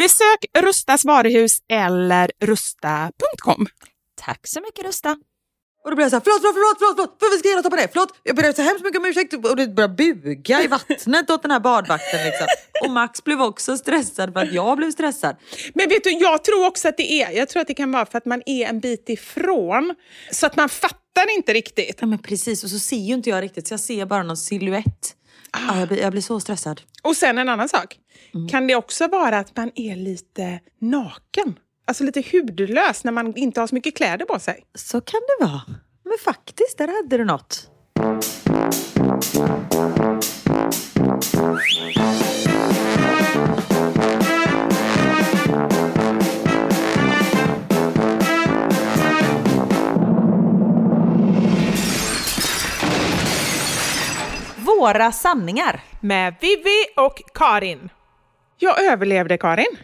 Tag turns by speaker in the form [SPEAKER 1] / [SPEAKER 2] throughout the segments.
[SPEAKER 1] Besök Rustas varuhus eller rusta.com.
[SPEAKER 2] Tack så mycket Rusta.
[SPEAKER 3] Och då blir jag så här, förlåt, förlåt, förlåt, förlåt, förlåt, vad ska jag göra? Ta på det? Förlåt, jag ber så hemskt mycket om ursäkt och det börjar buga i vattnet åt den här badvakten liksom. Och Max blev också stressad för att jag blev stressad.
[SPEAKER 1] Men vet du, jag tror också att det är, jag tror att det kan vara för att man är en bit ifrån. Så att man fattar inte riktigt.
[SPEAKER 3] Ja men precis, och så ser ju inte jag riktigt så jag ser bara någon silhuett. Ah, jag, blir, jag blir så stressad.
[SPEAKER 1] Och sen en annan sak. Kan det också vara att man är lite naken? Alltså lite hudlös när man inte har så mycket kläder på sig.
[SPEAKER 3] Så kan det vara. Men faktiskt, där hade du något.
[SPEAKER 2] Våra sanningar.
[SPEAKER 1] Med Vivi och Karin. Jag överlevde Karin.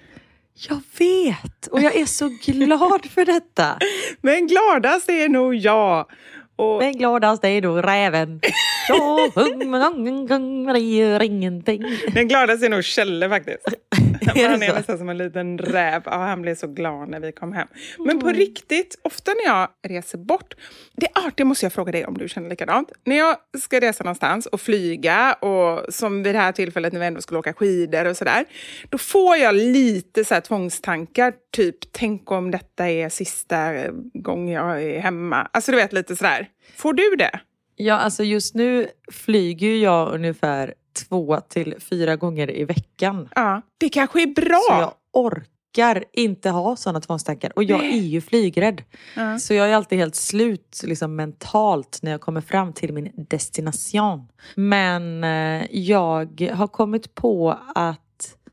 [SPEAKER 3] Jag vet! Och jag är så glad för detta.
[SPEAKER 1] Men gladast är nog jag. Och
[SPEAKER 3] Men gladast är då räven. Gör ingenting.
[SPEAKER 1] den gladaste är nog Kjelle faktiskt. Han är nästan som en liten räv. Ja, han blev så glad när vi kom hem. Men på riktigt, ofta när jag reser bort... Det, ah, det måste jag fråga dig om du känner likadant. När jag ska resa någonstans och flyga, och som vid det här tillfället när vi ändå skulle åka skidor och sådär. Då får jag lite så här tvångstankar. Typ, tänk om detta är sista gången jag är hemma. Alltså du vet, lite sådär. Får du det?
[SPEAKER 3] Ja, alltså just nu flyger jag ungefär två till fyra gånger i veckan.
[SPEAKER 1] Ja. Det kanske är bra.
[SPEAKER 3] Så jag orkar inte ha sådana tvångstankar. Och jag är ju flygrädd.
[SPEAKER 1] Ja.
[SPEAKER 3] Så jag är alltid helt slut liksom, mentalt när jag kommer fram till min destination. Men eh, jag har kommit på att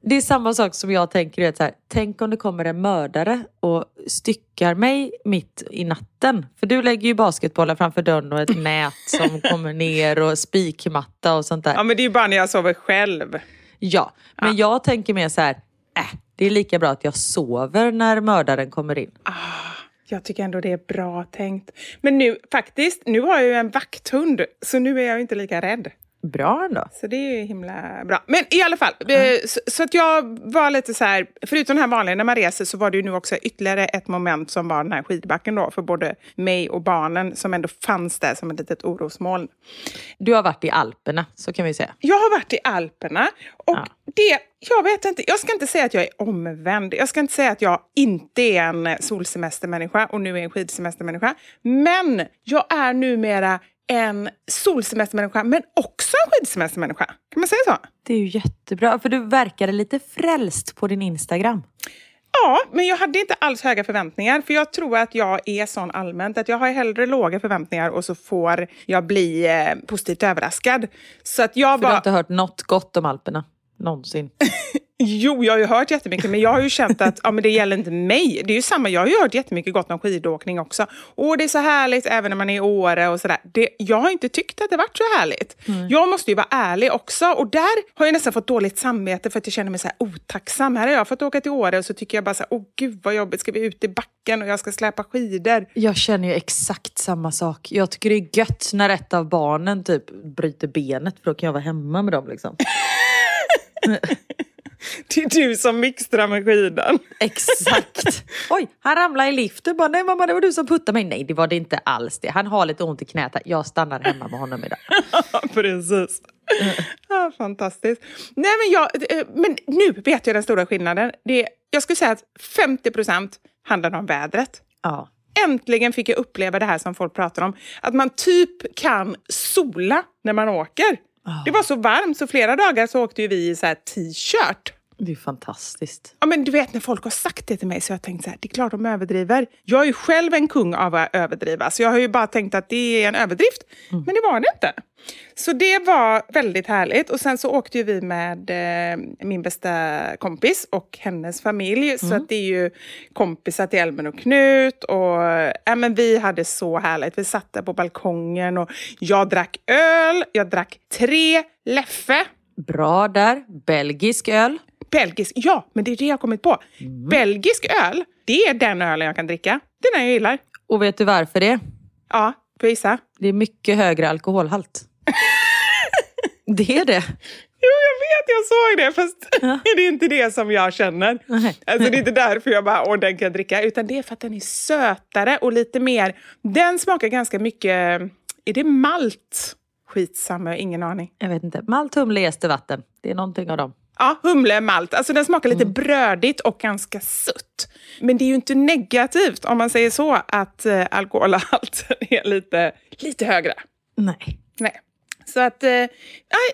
[SPEAKER 3] det är samma sak som jag tänker, vet, så här, tänk om det kommer en mördare och styckar mig mitt i natten. För du lägger ju basketbollar framför dörren och ett nät som kommer ner och spikmatta och sånt där.
[SPEAKER 1] Ja, men det är ju bara när jag sover själv.
[SPEAKER 3] Ja, men jag tänker mer så här, äh, det är lika bra att jag sover när mördaren kommer in.
[SPEAKER 1] Ah, jag tycker ändå det är bra tänkt. Men nu faktiskt, nu har jag ju en vakthund, så nu är jag inte lika rädd.
[SPEAKER 3] Bra ändå.
[SPEAKER 1] Så det är ju himla bra. Men i alla fall, eh, så, så att jag var lite så här, förutom den här vanliga när man reser så var det ju nu också ytterligare ett moment som var den här skidbacken då för både mig och barnen som ändå fanns där som ett litet orosmoln.
[SPEAKER 3] Du har varit i Alperna, så kan vi säga.
[SPEAKER 1] Jag har varit i Alperna och
[SPEAKER 3] Ja.
[SPEAKER 1] det, jag vet inte, jag ska inte säga att jag är omvänd. Jag ska inte säga att jag inte är en solsemestermänniska och nu är en skidsemestermänniska. Men jag är numera en solsemestermänniska men också en skidsemestermänniska. Kan man säga så?
[SPEAKER 3] Det är ju jättebra, för du verkade lite frälst på din Instagram.
[SPEAKER 1] Ja, men jag hade inte alls höga förväntningar. För jag tror att jag är sån allmänt att jag har hellre låga förväntningar och så får jag bli eh, positivt överraskad. Så att jag
[SPEAKER 3] För
[SPEAKER 1] bara...
[SPEAKER 3] du har inte hört något gott om Alperna. Någonsin.
[SPEAKER 1] Jo, jag har ju hört jättemycket, men jag har ju känt att ja, men det gäller inte mig. Det är ju samma, jag har ju hört jättemycket gott om skidåkning också. Och det är så härligt även när man är i Åre och sådär. Det, jag har inte tyckt att det varit så härligt. Jag måste ju vara ärlig också. Och där har jag nästan fått dåligt samvete för att jag känner mig så här otacksam. Här har jag fått åka till Åre och så tycker jag bara så här, åh gud vad jobbigt, ska vi ut i backen och jag ska släpa skidor.
[SPEAKER 3] Jag känner ju exakt samma sak. Jag tycker det är gött när ett av barnen typ bryter benet för då kan jag vara hemma med dem liksom.
[SPEAKER 1] Det är du som mixtrar med skidan.
[SPEAKER 3] Exakt. Oj, han ramlade i liften. Bara, nej mamma det var du som puttade mig. Nej det var det inte alls det. Han har lite ont i knät. Jag stannar hemma med honom idag.
[SPEAKER 1] Ja, precis. Ja, fantastiskt. Nej, men, jag, eh, men nu vet jag den stora skillnaden. Det, jag skulle säga att 50 procent handlar om vädret.
[SPEAKER 3] Ja.
[SPEAKER 1] Äntligen fick jag uppleva det här som folk pratar om. Att man typ kan sola när man åker. Det var så varmt så flera dagar så åkte ju vi i så här t-shirt.
[SPEAKER 3] Det är fantastiskt.
[SPEAKER 1] Ja, men du vet när folk har sagt det till mig så har jag tänkt så här, det är klart de överdriver. Jag är ju själv en kung av att överdriva, så jag har ju bara tänkt att det är en överdrift. Men det var det inte. Så det var väldigt härligt. Och sen så åkte ju vi med eh, min bästa kompis och hennes familj. Så att det är ju kompisar till Elmen och Knut. Och, ja, men vi hade så härligt. Vi satt där på balkongen och jag drack öl. Jag drack tre Leffe.
[SPEAKER 3] Bra där. Belgisk öl.
[SPEAKER 1] Belgisk, ja, men det är det jag har kommit på. Belgisk öl, det är den ölen jag kan dricka. Det är den jag gillar.
[SPEAKER 3] Och vet du varför det?
[SPEAKER 1] Ja, får jag gissa?
[SPEAKER 3] Det är mycket högre alkoholhalt. det är det.
[SPEAKER 1] Jo, jag vet, jag såg det, fast det är inte det som jag känner.
[SPEAKER 3] Nej.
[SPEAKER 1] Alltså, det är inte därför jag bara, åh, den kan jag dricka, utan det är för att den är sötare och lite mer... Den smakar ganska mycket... Är det malt? Skitsamma, jag har ingen aning.
[SPEAKER 3] Jag vet inte. Malt, humle, jäst vatten. Det är någonting av dem.
[SPEAKER 1] Ja, humle, malt. Alltså den smakar lite brödigt och ganska sött. Men det är ju inte negativt om man säger så att eh, alkoholhalten är lite, lite högre.
[SPEAKER 3] Nej.
[SPEAKER 1] Nej. Så att, eh, nej,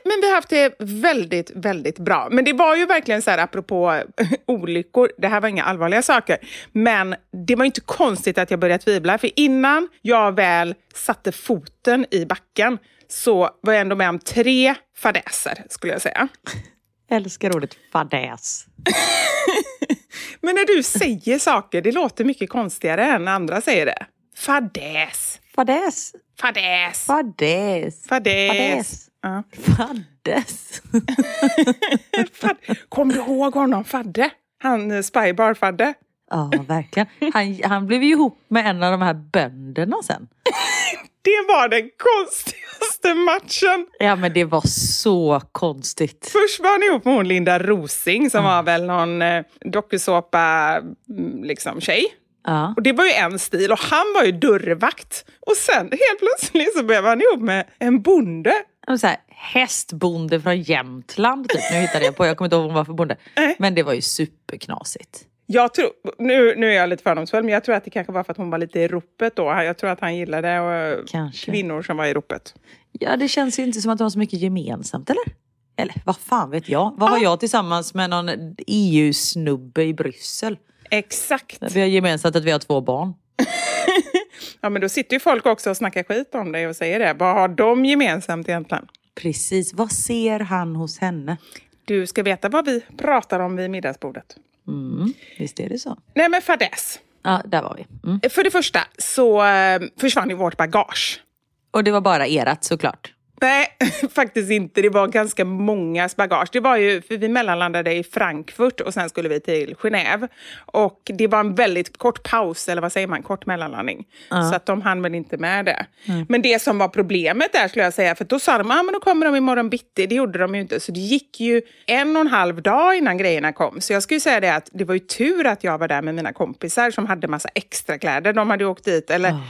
[SPEAKER 1] men vi har haft det väldigt, väldigt bra. Men det var ju verkligen så här, apropå olyckor, det här var inga allvarliga saker, men det var inte konstigt att jag började tvivla, för innan jag väl satte foten i backen så var jag ändå med om tre fadäser, skulle jag säga.
[SPEAKER 3] Älskar ordet fadäs.
[SPEAKER 1] Men när du säger saker, det låter mycket konstigare än när andra säger det. Fadäs.
[SPEAKER 3] Fadäs.
[SPEAKER 1] Fadäs.
[SPEAKER 3] Fadäs.
[SPEAKER 1] Fadäs.
[SPEAKER 3] Fadäs.
[SPEAKER 1] Ja.
[SPEAKER 3] Faddes.
[SPEAKER 1] Fad. Kom du ihåg honom, Fadde? Han eh, Spybar-Fadde.
[SPEAKER 3] Ja, verkligen. Han, han blev ju ihop med en av de här bönderna sen.
[SPEAKER 1] Det var den konstigaste matchen.
[SPEAKER 3] Ja, men det var så konstigt.
[SPEAKER 1] Först var han ihop med hon Linda Rosing som var väl någon eh, dokusåpa mm, liksom, tjej.
[SPEAKER 3] Ja.
[SPEAKER 1] Och det var ju en stil och han var ju dörrvakt. Och sen helt plötsligt så blev han ihop med en bonde.
[SPEAKER 3] Och så här, hästbonde från Jämtland, typ. Nu hittade jag på, jag kommer inte ihåg vad hon var för bonde.
[SPEAKER 1] Nej.
[SPEAKER 3] Men det var ju superknasigt.
[SPEAKER 1] Jag tror, nu, nu är jag lite fördomsfull, men jag tror att det kanske var för att hon var lite i ropet då. Jag tror att han gillade eh,
[SPEAKER 3] Kanske.
[SPEAKER 1] kvinnor som var i ropet.
[SPEAKER 3] Ja, det känns ju inte som att de har så mycket gemensamt, eller? Eller vad fan vet jag? Vad har jag tillsammans med någon EU-snubbe i Bryssel?
[SPEAKER 1] Exakt.
[SPEAKER 3] Vi har gemensamt att vi har två barn.
[SPEAKER 1] Ja, men då sitter ju folk också och snackar skit om dig och säger det. Vad har de gemensamt egentligen?
[SPEAKER 3] Precis. Vad ser han hos henne?
[SPEAKER 1] Du ska veta vad vi pratar om vid middagsbordet.
[SPEAKER 3] Mm, visst är det så?
[SPEAKER 1] Nej, men fadäs.
[SPEAKER 3] Ja, där var vi. Mm.
[SPEAKER 1] För det första så eh, försvann ju vårt bagage.
[SPEAKER 3] Och det var bara erat såklart.
[SPEAKER 1] Nej, faktiskt inte. Det var ganska mångas bagage. Det var ju, för vi mellanlandade i Frankfurt och sen skulle vi till Genève. Och det var en väldigt kort paus, eller vad säger man, kort mellanlandning. Så att de hann väl inte med det. Men det som var problemet där skulle jag säga, för då sa de att ah, men då kommer de imorgon bitti. Det gjorde de ju inte. Så det gick ju en och en halv dag innan grejerna kom. Så jag skulle säga det att det var ju tur att jag var där med mina kompisar som hade massa extra kläder. De hade åkt dit, eller de,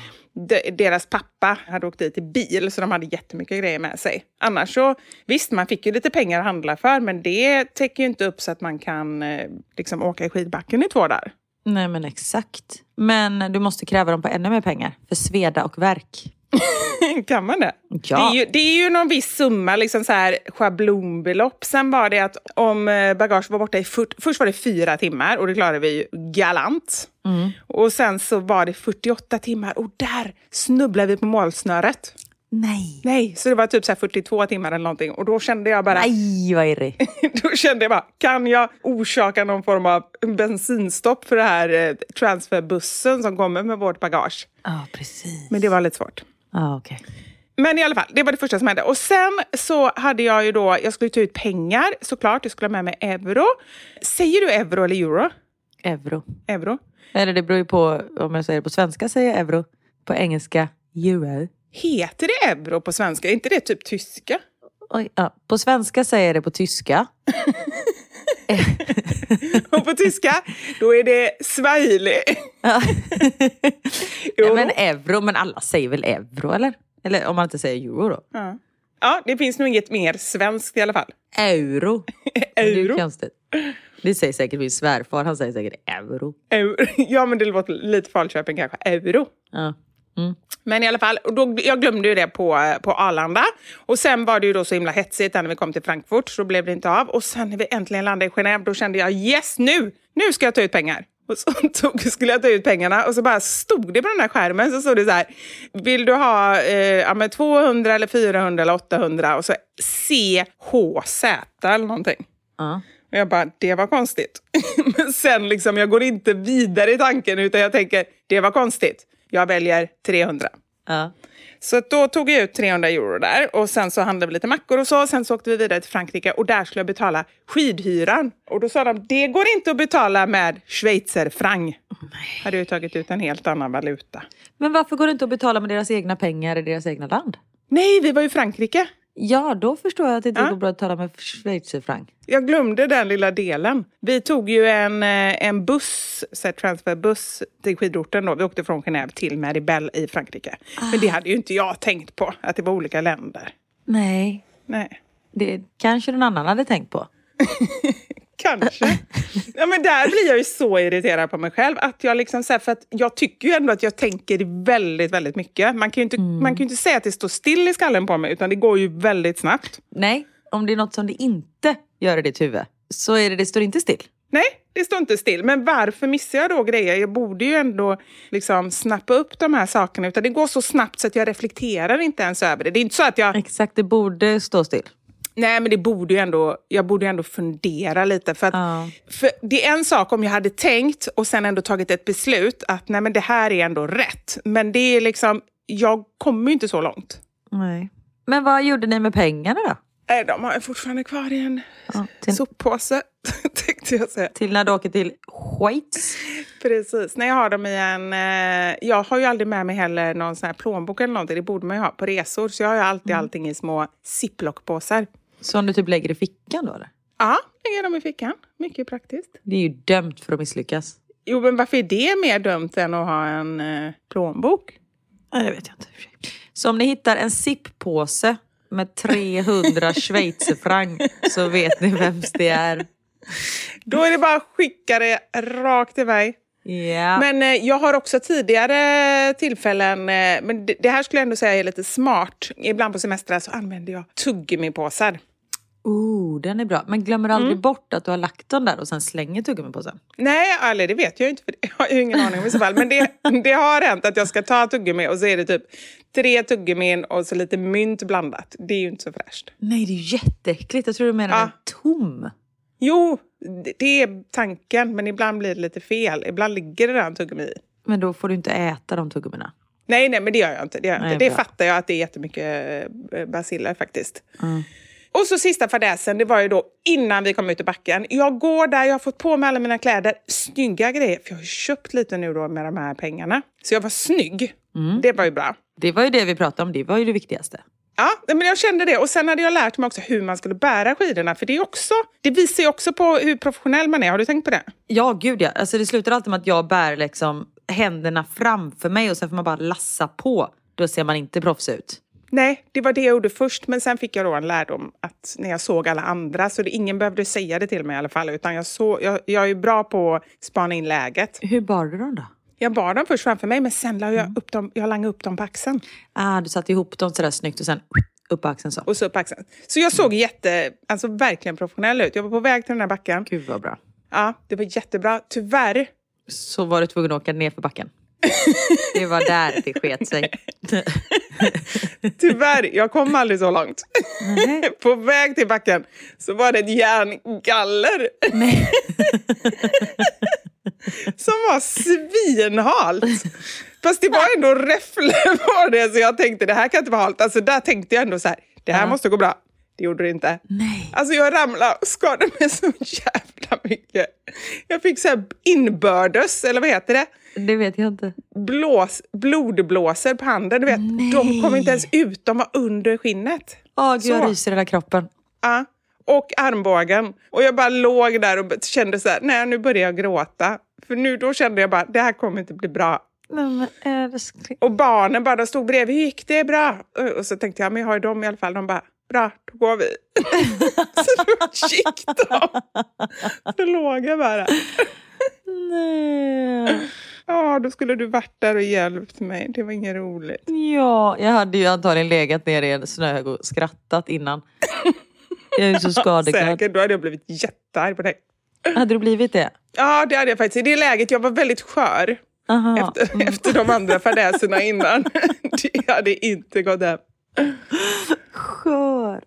[SPEAKER 1] deras pappa hade åkt dit i bil, så de hade jättemycket grejer med sig. Annars så, visst, man fick ju lite pengar att handla för, men det täcker ju inte upp så att man kan eh, liksom åka i skidbacken i två dagar.
[SPEAKER 3] Nej men exakt. Men du måste kräva dem på ännu mer pengar. För sveda och verk.
[SPEAKER 1] kan man det?
[SPEAKER 3] Ja.
[SPEAKER 1] Det, är ju, det är ju någon viss summa, liksom så här schablonbelopp. Sen var det att om eh, bagage var borta i... Fyrt, först var det fyra timmar och det klarade vi ju Och sen så var det 48 timmar och där snubblade vi på målsnöret.
[SPEAKER 3] Nej.
[SPEAKER 1] Nej, så det var typ så här 42 timmar eller någonting. Och då kände jag bara...
[SPEAKER 3] Nej, vad irrig.
[SPEAKER 1] Då kände jag bara, kan jag orsaka någon form av bensinstopp för det här eh, transferbussen som kommer med vårt bagage?
[SPEAKER 3] Ja, precis.
[SPEAKER 1] Men det var lite svårt.
[SPEAKER 3] Ja, okej.
[SPEAKER 1] Men i alla fall, det var det första som hände. Och sen så hade jag ju då, jag skulle ta ut pengar såklart, jag skulle ha med mig euro. Säger du euro eller euro?
[SPEAKER 3] Euro.
[SPEAKER 1] Euro.
[SPEAKER 3] Eller det beror ju på, om jag säger det på svenska säger jag euro. På engelska, euro.
[SPEAKER 1] Heter det euro på svenska? Är inte det typ tyska?
[SPEAKER 3] Oj, ja. På svenska säger jag det på tyska.
[SPEAKER 1] Och på tyska, då är det swahili.
[SPEAKER 3] Ja.
[SPEAKER 1] Euro.
[SPEAKER 3] men euro, men alla säger väl euro eller? Eller om man inte säger euro då?
[SPEAKER 1] Ja. ja, det finns nog inget mer svenskt i alla fall.
[SPEAKER 3] Euro. Det är
[SPEAKER 1] Euro.
[SPEAKER 3] konstigt. Det säger säkert min svärfar, han säger säkert euro.
[SPEAKER 1] Euro. Ja, men det låter lite Falköping kanske. Euro.
[SPEAKER 3] Ja.
[SPEAKER 1] Men i alla fall, och då, jag glömde ju det på, på Arlanda. Och sen var det ju då så himla hetsigt där när vi kom till Frankfurt, så blev det inte av. Och sen när vi äntligen landade i Genève, då kände jag yes, nu! Nu ska jag ta ut pengar. Och så tog, skulle jag ta ut pengarna och så bara stod det på den här skärmen, så stod det så här, vill du ha eh, ja, men 200 eller 400 eller 800 och så CHZ eller någonting.
[SPEAKER 3] Ja.
[SPEAKER 1] Och jag bara, det var konstigt. Men sen liksom, jag går inte vidare i tanken utan jag tänker, det var konstigt. Jag väljer 300.
[SPEAKER 3] Ja.
[SPEAKER 1] Så då tog jag ut 300 euro där och sen så handlade vi lite mackor och så. Sen så åkte vi vidare till Frankrike och där skulle jag betala skidhyran. Och då sa de, det går inte att betala med schweizerfranc. Hade ju tagit ut en helt annan valuta.
[SPEAKER 3] Men varför går det inte att betala med deras egna pengar i deras egna land?
[SPEAKER 1] Nej, vi var i Frankrike.
[SPEAKER 3] Ja, då förstår jag att det inte
[SPEAKER 1] Ja.
[SPEAKER 3] går bra att betala med schweizerfranc.
[SPEAKER 1] Jag glömde den lilla delen. Vi tog ju en, eh, en buss, så transferbuss till skidorten. Då. Vi åkte från Genève till Maribel i Frankrike. Men det hade ju inte jag tänkt på, att det var olika länder.
[SPEAKER 3] Nej,
[SPEAKER 1] Nej.
[SPEAKER 3] det kanske någon annan hade tänkt på.
[SPEAKER 1] Kanske. Ja, men där blir jag ju så irriterad på mig själv. Att jag liksom, så här, för att jag tycker ju ändå att jag tänker väldigt, väldigt mycket. Man kan ju inte, man kan inte säga att det står still i skallen på mig, utan det går ju väldigt snabbt.
[SPEAKER 3] Nej, om det är något som det inte gör i ditt huvud så är det, det står inte still.
[SPEAKER 1] Nej, det står inte still. Men varför missar jag då grejer? Jag borde ju ändå liksom snappa upp de här sakerna. Utan det går så snabbt så att jag reflekterar inte ens över det. Det är inte så att jag...
[SPEAKER 3] Exakt, det borde stå still.
[SPEAKER 1] Nej, men det borde ju ändå, jag borde ju ändå fundera lite. För, att,
[SPEAKER 3] Ja.
[SPEAKER 1] för det är en sak om jag hade tänkt och sen ändå tagit ett beslut att nej, men det här är ändå rätt. Men det är liksom, jag kommer ju inte så långt.
[SPEAKER 3] Nej. Men vad gjorde ni med pengarna då?
[SPEAKER 1] Nej, de har jag fortfarande kvar i en
[SPEAKER 3] Ja, till,
[SPEAKER 1] soppåse, tänkte jag säga.
[SPEAKER 3] till när du åker till Schweiz?
[SPEAKER 1] Precis. Nej, jag har dem i en... Eh, jag har ju aldrig med mig heller någon sån här plånbok eller någonting. Det borde man ju ha på resor. Så jag har ju alltid allting i små ziplockpåsar.
[SPEAKER 3] Som du typ lägger i fickan då eller?
[SPEAKER 1] Ja, lägger dem i fickan. Mycket praktiskt.
[SPEAKER 3] Det är ju dömt för att misslyckas.
[SPEAKER 1] Jo, men varför är det mer dumt än att ha en eh, plånbok?
[SPEAKER 3] Nej, det vet jag inte. Så om ni hittar en zipppåse med 300 schweizerfranc så vet ni vems det är.
[SPEAKER 1] Då är det bara att skicka det rakt mig.
[SPEAKER 3] Ja.
[SPEAKER 1] Men eh, jag har också tidigare tillfällen, eh, men det, det här skulle jag ändå säga är lite smart. Ibland på semestrar så använder jag tuggummipåsar.
[SPEAKER 3] Oh, den är bra. Men glömmer aldrig bort att du har lagt den där och sen slänger tuggummipåsen.
[SPEAKER 1] Nej, eller det vet jag inte, för jag har ju ingen aning om i så fall. Men det, det har hänt att jag ska ta tuggummi och så är det typ tre tuggummin och så lite mynt blandat. Det är ju inte så fräscht.
[SPEAKER 3] Nej, det är ju jätteäckligt. Jag tror du menar
[SPEAKER 1] Ja.
[SPEAKER 3] tom.
[SPEAKER 1] Jo, det- är tanken, men ibland blir det lite fel. Ibland ligger det en tuggummi i.
[SPEAKER 3] Men då får du inte äta de tuggummina.
[SPEAKER 1] Nej, nej, men det gör jag inte. Det, gör jag
[SPEAKER 3] Nej,
[SPEAKER 1] inte. det
[SPEAKER 3] bra.
[SPEAKER 1] fattar jag att det är jättemycket eh, basiller faktiskt. Och så sista fadäsen, det var ju då innan vi kom ut i backen. Jag går där, jag har fått på mig alla mina kläder, snygga grejer. För jag har köpt lite nu då med de här pengarna. Så jag var snygg. Det var ju bra.
[SPEAKER 3] Det var ju det vi pratade om. Det var ju det viktigaste.
[SPEAKER 1] Ja, men jag kände det. Och sen hade jag lärt mig också hur man skulle bära skidorna. För det, är också, det visar ju också på hur professionell man är. Har du tänkt på det?
[SPEAKER 3] Ja, gud ja. Alltså, det slutar alltid med att jag bär liksom händerna framför mig och sen får man bara lassa på. Då ser man inte proffs ut.
[SPEAKER 1] Nej, det var det jag gjorde först. Men sen fick jag då en lärdom att när jag såg alla andra, så det, ingen behövde säga det till mig i alla fall. Utan jag, så, jag, jag är bra på att spana in läget.
[SPEAKER 3] Hur bar du dem då?
[SPEAKER 1] Jag bar dem först framför mig men sen la jag upp dem, jag langade upp dem på axeln.
[SPEAKER 3] Ah, du satte ihop dem sådär snyggt och sen upp på axeln så.
[SPEAKER 1] Och så upp på axeln. Så jag såg jätte, alltså verkligen professionell ut. Jag var på väg till den här backen.
[SPEAKER 3] Gud vad bra.
[SPEAKER 1] Ja, det var jättebra. Tyvärr
[SPEAKER 3] Så var du tvungen att åka ner för backen. Det var där det sket sig.
[SPEAKER 1] Tyvärr, jag kom aldrig så långt. På väg till backen så var det ett järngaller. Som var svinhalt. Fast det var ändå räffle på det så jag tänkte det här kan inte vara halt. Alltså där tänkte jag ändå så här, det här
[SPEAKER 3] Ja.
[SPEAKER 1] måste gå bra. Det gjorde det inte.
[SPEAKER 3] Nej.
[SPEAKER 1] Alltså jag ramlade och skadade mig så jävla mycket. Jag fick så här inbördes, eller vad heter det?
[SPEAKER 3] Det vet jag inte.
[SPEAKER 1] Blås, blodblåsor på handen. Du vet, de kom inte ens ut, de var under skinnet.
[SPEAKER 3] Åh, gud, jag ryser i hela kroppen.
[SPEAKER 1] Ja, och armbågen. Och jag bara låg där och kände så här, nej nu börjar jag gråta. För nu då kände jag bara, det här kommer inte bli bra.
[SPEAKER 3] Men älskling.
[SPEAKER 1] Och barnen bara, de stod bredvid, hur gick det? Bra? Och så tänkte jag, men jag har ju dem i alla fall. De bara, bra, då går vi. så då gick de. Så låg jag bara.
[SPEAKER 3] Nej.
[SPEAKER 1] Ja, då skulle du varit där och hjälpt mig. Det var inget roligt.
[SPEAKER 3] Ja, jag hade ju antagligen legat ner i en snöhög och skrattat innan. Jag är ju så skadeglad.
[SPEAKER 1] Säkert, då hade jag blivit jättearg på dig.
[SPEAKER 3] Hade du blivit det?
[SPEAKER 1] Ja, det hade jag faktiskt. I det läget, jag var väldigt skör.
[SPEAKER 3] Aha.
[SPEAKER 1] Efter, efter de andra fadäserna innan. Det hade inte gått hem.
[SPEAKER 3] Skör.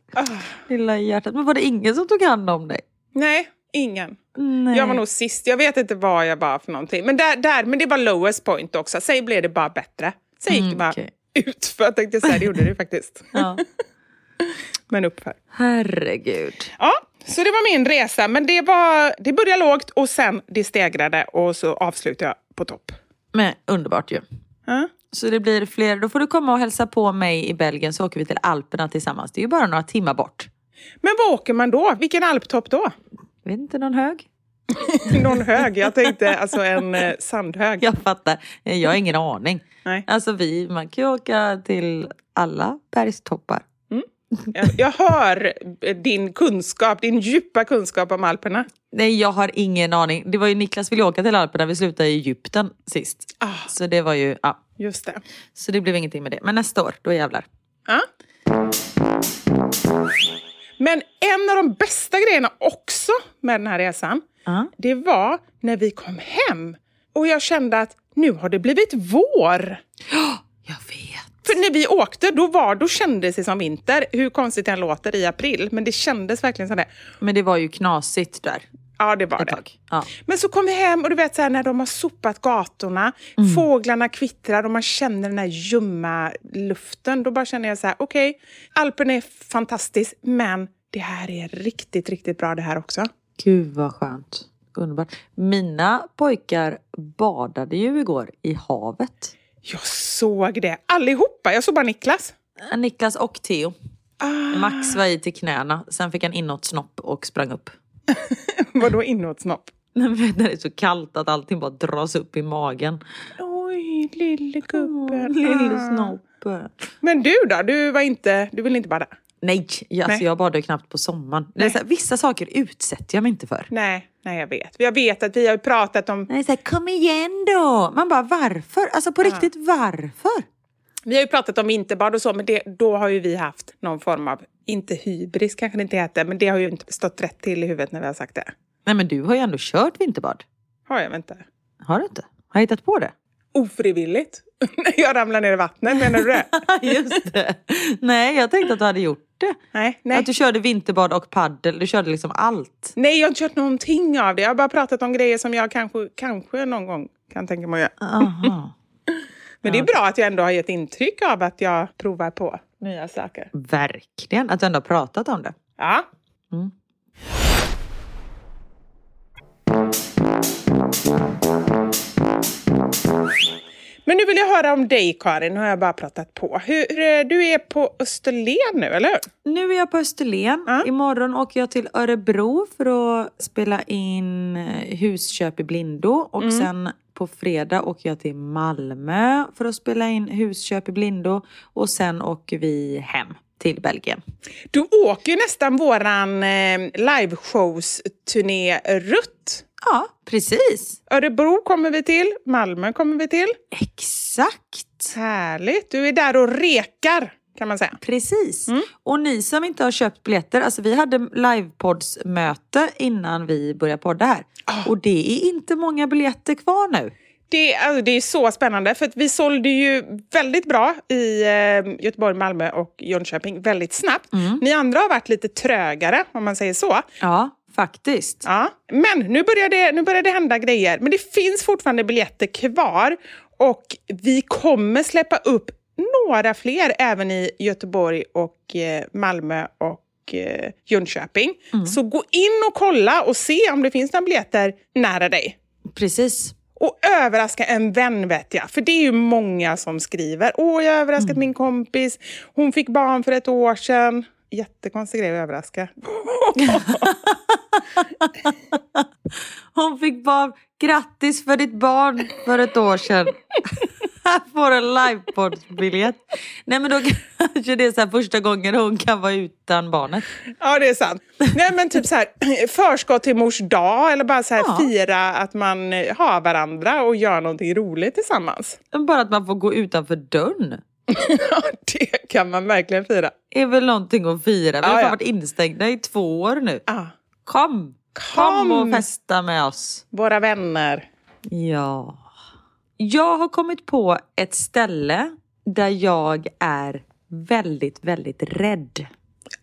[SPEAKER 3] Lilla hjärtat. Men var det ingen som tog hand om dig?
[SPEAKER 1] Nej, ingen.
[SPEAKER 3] Nej.
[SPEAKER 1] Jag var nog sist. Jag vet inte vad jag var för någonting. Men, där, där, men det var lowest point också. Sen blev det bara bättre. Sen gick det bara
[SPEAKER 3] okej.
[SPEAKER 1] utför. Jag tänkte säga, det gjorde det faktiskt.
[SPEAKER 3] Ja.
[SPEAKER 1] Men uppför.
[SPEAKER 3] Herregud.
[SPEAKER 1] Ja, så det var min resa. Men det, var, det började lågt och sen det stegrade och så avslutade jag på topp.
[SPEAKER 3] Men underbart ju.
[SPEAKER 1] Ja.
[SPEAKER 3] Så det blir fler. Då får du komma och hälsa på mig i Belgien så åker vi till Alperna tillsammans. Det är ju bara några timmar bort.
[SPEAKER 1] Men vad åker man då? Vilken alptopp då?
[SPEAKER 3] Jag vet inte, någon hög?
[SPEAKER 1] Någon hög? Jag tänkte alltså en eh, sandhög.
[SPEAKER 3] Jag fattar. Jag har ingen aning.
[SPEAKER 1] Nej.
[SPEAKER 3] Alltså vi, man kan ju åka till alla bergstoppar.
[SPEAKER 1] Jag, jag hör din kunskap, din djupa kunskap om Alperna.
[SPEAKER 3] Nej, jag har ingen aning. Det var ju Niklas ville åka till Alperna. Vi slutade i Egypten sist.
[SPEAKER 1] Ah.
[SPEAKER 3] Så det var ju, ja.
[SPEAKER 1] Just det.
[SPEAKER 3] Så det blev ingenting med det. Men nästa år, då jävlar.
[SPEAKER 1] Ja. Men en av de bästa grejerna också med den här resan,
[SPEAKER 3] Ja.
[SPEAKER 1] det var när vi kom hem och jag kände att nu har det blivit vår.
[SPEAKER 3] Jag vet.
[SPEAKER 1] För när vi åkte, då, var, då kändes det som vinter. Hur konstigt det än låter i april, men det kändes verkligen som det.
[SPEAKER 3] Men det var ju knasigt där
[SPEAKER 1] Ja, det var det.
[SPEAKER 3] Ja.
[SPEAKER 1] Men så kom vi hem och du vet så här, när de har sopat gatorna, fåglarna kvittrar och man känner den här ljumma luften. Då bara känner jag så här, okej, Alpen är fantastiskt, men det här är riktigt, riktigt bra det här också.
[SPEAKER 3] Gud vad skönt. Underbart. Mina pojkar badade ju igår i havet.
[SPEAKER 1] Jag såg det allihopa. Jag såg bara Niklas.
[SPEAKER 3] Niklas och Theo.
[SPEAKER 1] Ah,
[SPEAKER 3] Max var i till knäna, sen fick han inåt snopp och sprang upp.
[SPEAKER 1] vadå inåtsnopp?
[SPEAKER 3] Nej, men det är så kallt att allting bara dras upp i magen.
[SPEAKER 1] Oj, lille gubben.
[SPEAKER 3] Lille
[SPEAKER 1] Ah.
[SPEAKER 3] snopp.
[SPEAKER 1] Men du då? Du, var inte, du vill inte bada?
[SPEAKER 3] Nej, jag, alltså
[SPEAKER 1] Nej.
[SPEAKER 3] jag badar knappt på sommaren. Så här, vissa saker utsätter jag mig inte för.
[SPEAKER 1] Nej, nej jag vet. Jag vet att vi har pratat om
[SPEAKER 3] Nej, så här, kom igen då! Man bara varför? Alltså på riktigt varför?
[SPEAKER 1] Vi har ju pratat om vinterbad och så, men det, då har ju vi haft någon form av, inte hybris kanske det inte heter, men det har ju inte stått rätt till i huvudet när vi har sagt det.
[SPEAKER 3] Nej men du har ju ändå kört vinterbad.
[SPEAKER 1] Har jag inte?
[SPEAKER 3] Har du inte? Har jag hittat på det?
[SPEAKER 1] Ofrivilligt. När jag ramlar ner i vattnet, menar du det?
[SPEAKER 3] Just det. Nej, jag tänkte att du hade gjort det.
[SPEAKER 1] nej, nej.
[SPEAKER 3] Att du körde vinterbad och paddel. Du körde liksom allt.
[SPEAKER 1] nej, jag har inte kört någonting av det. Jag har bara pratat om grejer som jag kanske, kanske någon gång kan tänka mig att göra. Men det är bra att jag ändå har gett intryck av att jag provar på nya saker.
[SPEAKER 3] Verkligen. Att du ändå har pratat om det.
[SPEAKER 1] Ja.
[SPEAKER 3] Mm.
[SPEAKER 1] Men nu vill jag höra om dig Karin, nu har jag bara pratat på. Hur, du är på Österlen nu, eller hur?
[SPEAKER 3] Nu är jag på Österlen.
[SPEAKER 1] Ja.
[SPEAKER 3] Imorgon åker jag till Örebro för att spela in eh, Husköp i blindo. Och
[SPEAKER 1] Mm.
[SPEAKER 3] sen på fredag åker jag till Malmö för att spela in Husköp i blindo. Och sen åker vi hem till Belgien.
[SPEAKER 1] Du åker ju nästan våran eh, liveshows-turné-rutt.
[SPEAKER 3] Ja, precis.
[SPEAKER 1] Örebro kommer vi till, Malmö kommer vi till.
[SPEAKER 3] Exakt.
[SPEAKER 1] Härligt, du är där och rekar kan man säga.
[SPEAKER 3] Precis. Och ni som inte har köpt biljetter, alltså vi hade livepoddsmöte innan vi började podda här. Och det är inte många biljetter kvar nu.
[SPEAKER 1] Det, alltså, det är så spännande, för vi sålde ju väldigt bra i eh, Göteborg, Malmö och Jönköping väldigt snabbt. Ni andra har varit lite trögare, om man säger så.
[SPEAKER 3] Ja, faktiskt.
[SPEAKER 1] Ja. Men nu börjar, det, nu börjar det hända grejer. Men det finns fortfarande biljetter kvar och vi kommer släppa upp några fler även i Göteborg och eh, Malmö och eh, Jönköping. Så gå in och kolla och se om det finns några biljetter nära dig.
[SPEAKER 3] Precis.
[SPEAKER 1] Och överraska en vän vet jag. För det är ju många som skriver. Åh, jag har överraskat min kompis. Hon fick barn för ett år sedan. Jättekonstig grej att överraska.
[SPEAKER 3] Hon fick bara grattis för ditt barn för ett år sedan. Får en livepoddsbiljett. Nej men då kanske det är så här första gången hon kan vara utan barnet.
[SPEAKER 1] Ja, det är sant. Nej, men typ så här, förskott till mors dag eller bara så här
[SPEAKER 3] Ja.
[SPEAKER 1] fira att man eh, har varandra och gör någonting roligt tillsammans.
[SPEAKER 3] Bara att man får gå utanför dörren.
[SPEAKER 1] Ja, det kan man verkligen fira.
[SPEAKER 3] är väl någonting att fira. Vi har
[SPEAKER 1] Ja,
[SPEAKER 3] varit instängda i två år nu.
[SPEAKER 1] Ja.
[SPEAKER 3] Kom! Kom och festa med oss.
[SPEAKER 1] Våra vänner.
[SPEAKER 3] Ja. Jag har kommit på ett ställe där jag är väldigt, väldigt rädd.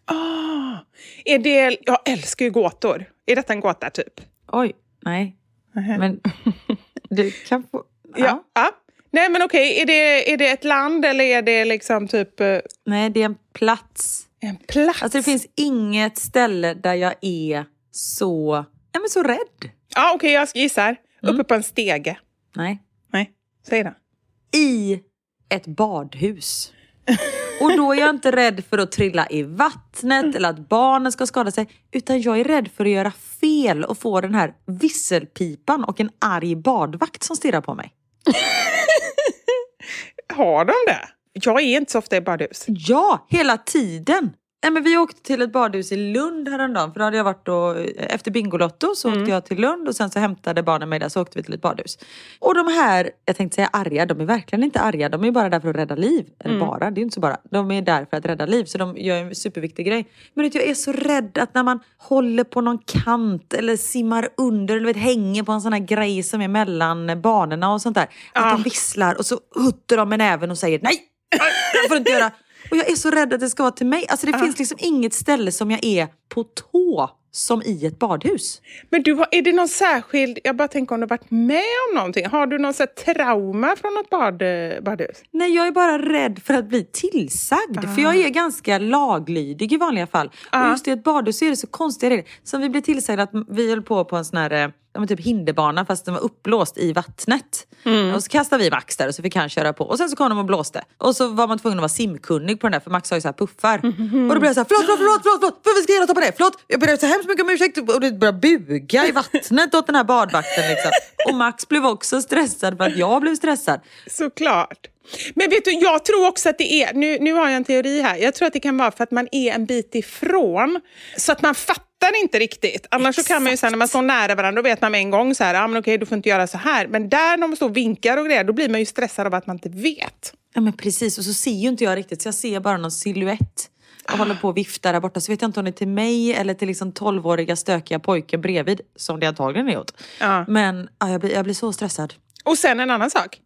[SPEAKER 1] Ah, är det, jag älskar ju gåtor. Är detta en gåta typ?
[SPEAKER 3] Oj, nej. Men du kan få...
[SPEAKER 1] Ja. ja. Nej men okej, är, det, är det ett land eller är det liksom typ eh,
[SPEAKER 3] Nej, det är en plats.
[SPEAKER 1] en plats?
[SPEAKER 3] Alltså det finns inget ställe där jag är så, nej men så rädd.
[SPEAKER 1] Ja okej, jag gissar. Uppe på en stege.
[SPEAKER 3] Nej.
[SPEAKER 1] Det.
[SPEAKER 3] I ett badhus. Och då är jag inte rädd för att trilla i vattnet eller att barnen ska skada sig. Utan jag är rädd för att göra fel och få den här visselpipan och en arg badvakt som stirrar på mig.
[SPEAKER 1] Har de det? Jag är inte så ofta i badhus.
[SPEAKER 3] Ja, hela tiden! Nej, men vi åkte till ett badhus i Lund häromdagen. För då hade jag varit och, efter Bingolotto så åkte jag till Lund och sen så hämtade barnen mig där så åkte vi till ett badhus. Och de här, jag tänkte säga arga, de är verkligen inte arga. De är bara där för att rädda liv. Eller bara, det är ju inte så bara. De är där för att rädda liv så de gör en superviktig grej. Men vet, du, jag är så rädd att när man håller på någon kant eller simmar under eller vet, hänger på en sån här grej som är mellan banorna och sånt där. Att de visslar och så huttar de med näven och säger nej, jag får inte göra. Och jag är så rädd att det ska vara till mig. Alltså det finns liksom inget ställe som jag är på tå som i ett badhus.
[SPEAKER 1] Men du, är det någon särskild... Jag bara tänker om du har varit med om någonting. Har du någon trauma från något bad, badhus?
[SPEAKER 3] Nej, jag är bara rädd för att bli tillsagd. För jag är ganska laglydig i vanliga fall. Och just i ett badhus så är det så konstiga regler. Som vi blev tillsagda att vi höll på på en sån här eh, ja, men typ hinderbana fast den var upplåst i vattnet. Och så kastade vi Max där och så fick han köra på. Och sen så kom de och blåste. Och så var man tvungen att vara simkunnig på den där för Max har ju så här puffar. Och då blev jag så här, förlåt, förlåt, förlåt, förlåt, förlåt, för vi ska ta på det, förlåt. Jag ber så hemskt mycket om ursäkt och det började buga i vattnet åt den här badvakten liksom. Och Max blev också stressad för att jag blev stressad.
[SPEAKER 1] Såklart. Men vet du, jag tror också att det är, nu, nu har jag en teori här, jag tror att det kan vara för att man är en bit ifrån. Så att man fattar inte riktigt. Annars så kan man ju säga när man står nära varandra, då vet man med en gång så här, ah, men okej du får inte göra så här. Men där när man står och vinkar och grejer, då blir man ju stressad av att man inte vet.
[SPEAKER 3] Ja men precis, och så ser ju inte jag riktigt så jag ser bara någon silhuett och håller på och viftar där borta. Så vet jag inte om det är till mig eller till liksom 12-åriga stökiga pojken bredvid, som det antagligen är åt.
[SPEAKER 1] Ja.
[SPEAKER 3] Men ja, jag, blir, jag blir så stressad.
[SPEAKER 1] Och sen en annan sak.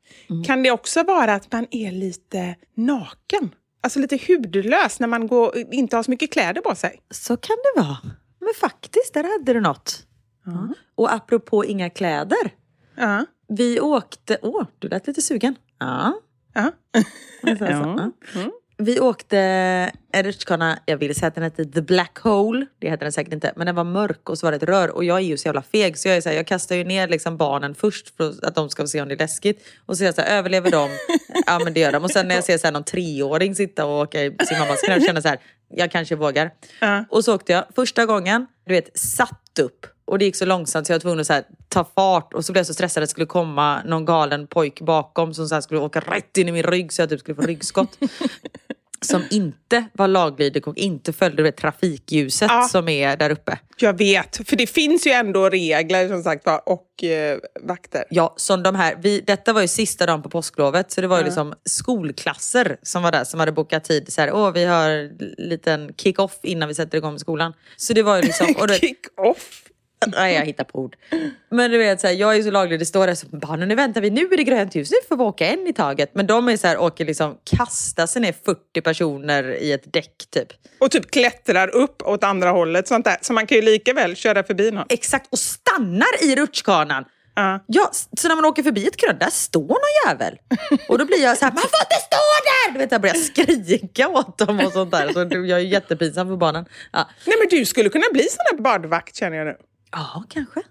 [SPEAKER 1] Kan det också vara att man är lite naken? Alltså lite hudlös när man går, inte har så mycket kläder på sig.
[SPEAKER 3] Så kan det vara. Men faktiskt, där hade du något. Ja. Och apropå inga kläder.
[SPEAKER 1] Ja.
[SPEAKER 3] Vi åkte... Åh, du lät lite sugen. Ja.
[SPEAKER 1] Ja.
[SPEAKER 3] Så, så, ja. Vi åkte Rutschkana, jag vill säga att den hette The Black Hole. Det hette den säkert inte. Men den var mörk och så var det ett rör. Och jag är ju så jävla feg. Så jag, är så här, jag kastar ju ner liksom barnen först för att de ska se om det är läskigt. Och så är jag så här, överlever de? ja men det gör de. Och sen när jag ser så här, någon treåring sitta och åka i sin mammas knä. känner jag så här, jag kanske vågar. Och så åkte jag första gången, du vet, satt upp. Och det gick så långsamt så jag var tvungen att här, ta fart och så blev jag så stressad att det skulle komma någon galen pojk bakom som så här skulle åka rätt in i min rygg så jag typ skulle få ryggskott. som inte var laglydig och inte följde det trafikljuset
[SPEAKER 1] Ja.
[SPEAKER 3] som är där uppe.
[SPEAKER 1] Jag vet, för det finns ju ändå regler som sagt var och eh, vakter.
[SPEAKER 3] Ja, som de här, vi, detta var ju sista dagen på påsklovet så det var ju liksom skolklasser som var där som hade bokat tid. Så här, Åh, vi har en liten kick-off innan vi sätter igång med skolan. Så det var ju liksom...
[SPEAKER 1] Kick-off.
[SPEAKER 3] nej, jag hittar på ord. Men du vet, så här, jag är så laglig, det står där så barnen nu väntar vi, nu är det grönt ljus, nu får vi åka en i taget. Men de är så här, åker liksom, kastar sig ner 40 personer i ett däck typ.
[SPEAKER 1] Och typ klättrar upp åt andra hållet. Sånt där. Så man kan ju lika väl köra förbi någon.
[SPEAKER 3] Exakt, och stannar i rutschkanan.
[SPEAKER 1] Ja.
[SPEAKER 3] Ja, så när man åker förbi ett grönt, där står någon jävel. Och då blir jag så här, man får inte stå där! Du vet, jag börjar skrika åt dem och sånt där. Så jag är jättepinsam för barnen. Ja,
[SPEAKER 1] Nej men du skulle kunna bli sån där badvakt känner jag nu.
[SPEAKER 3] Ja kanske.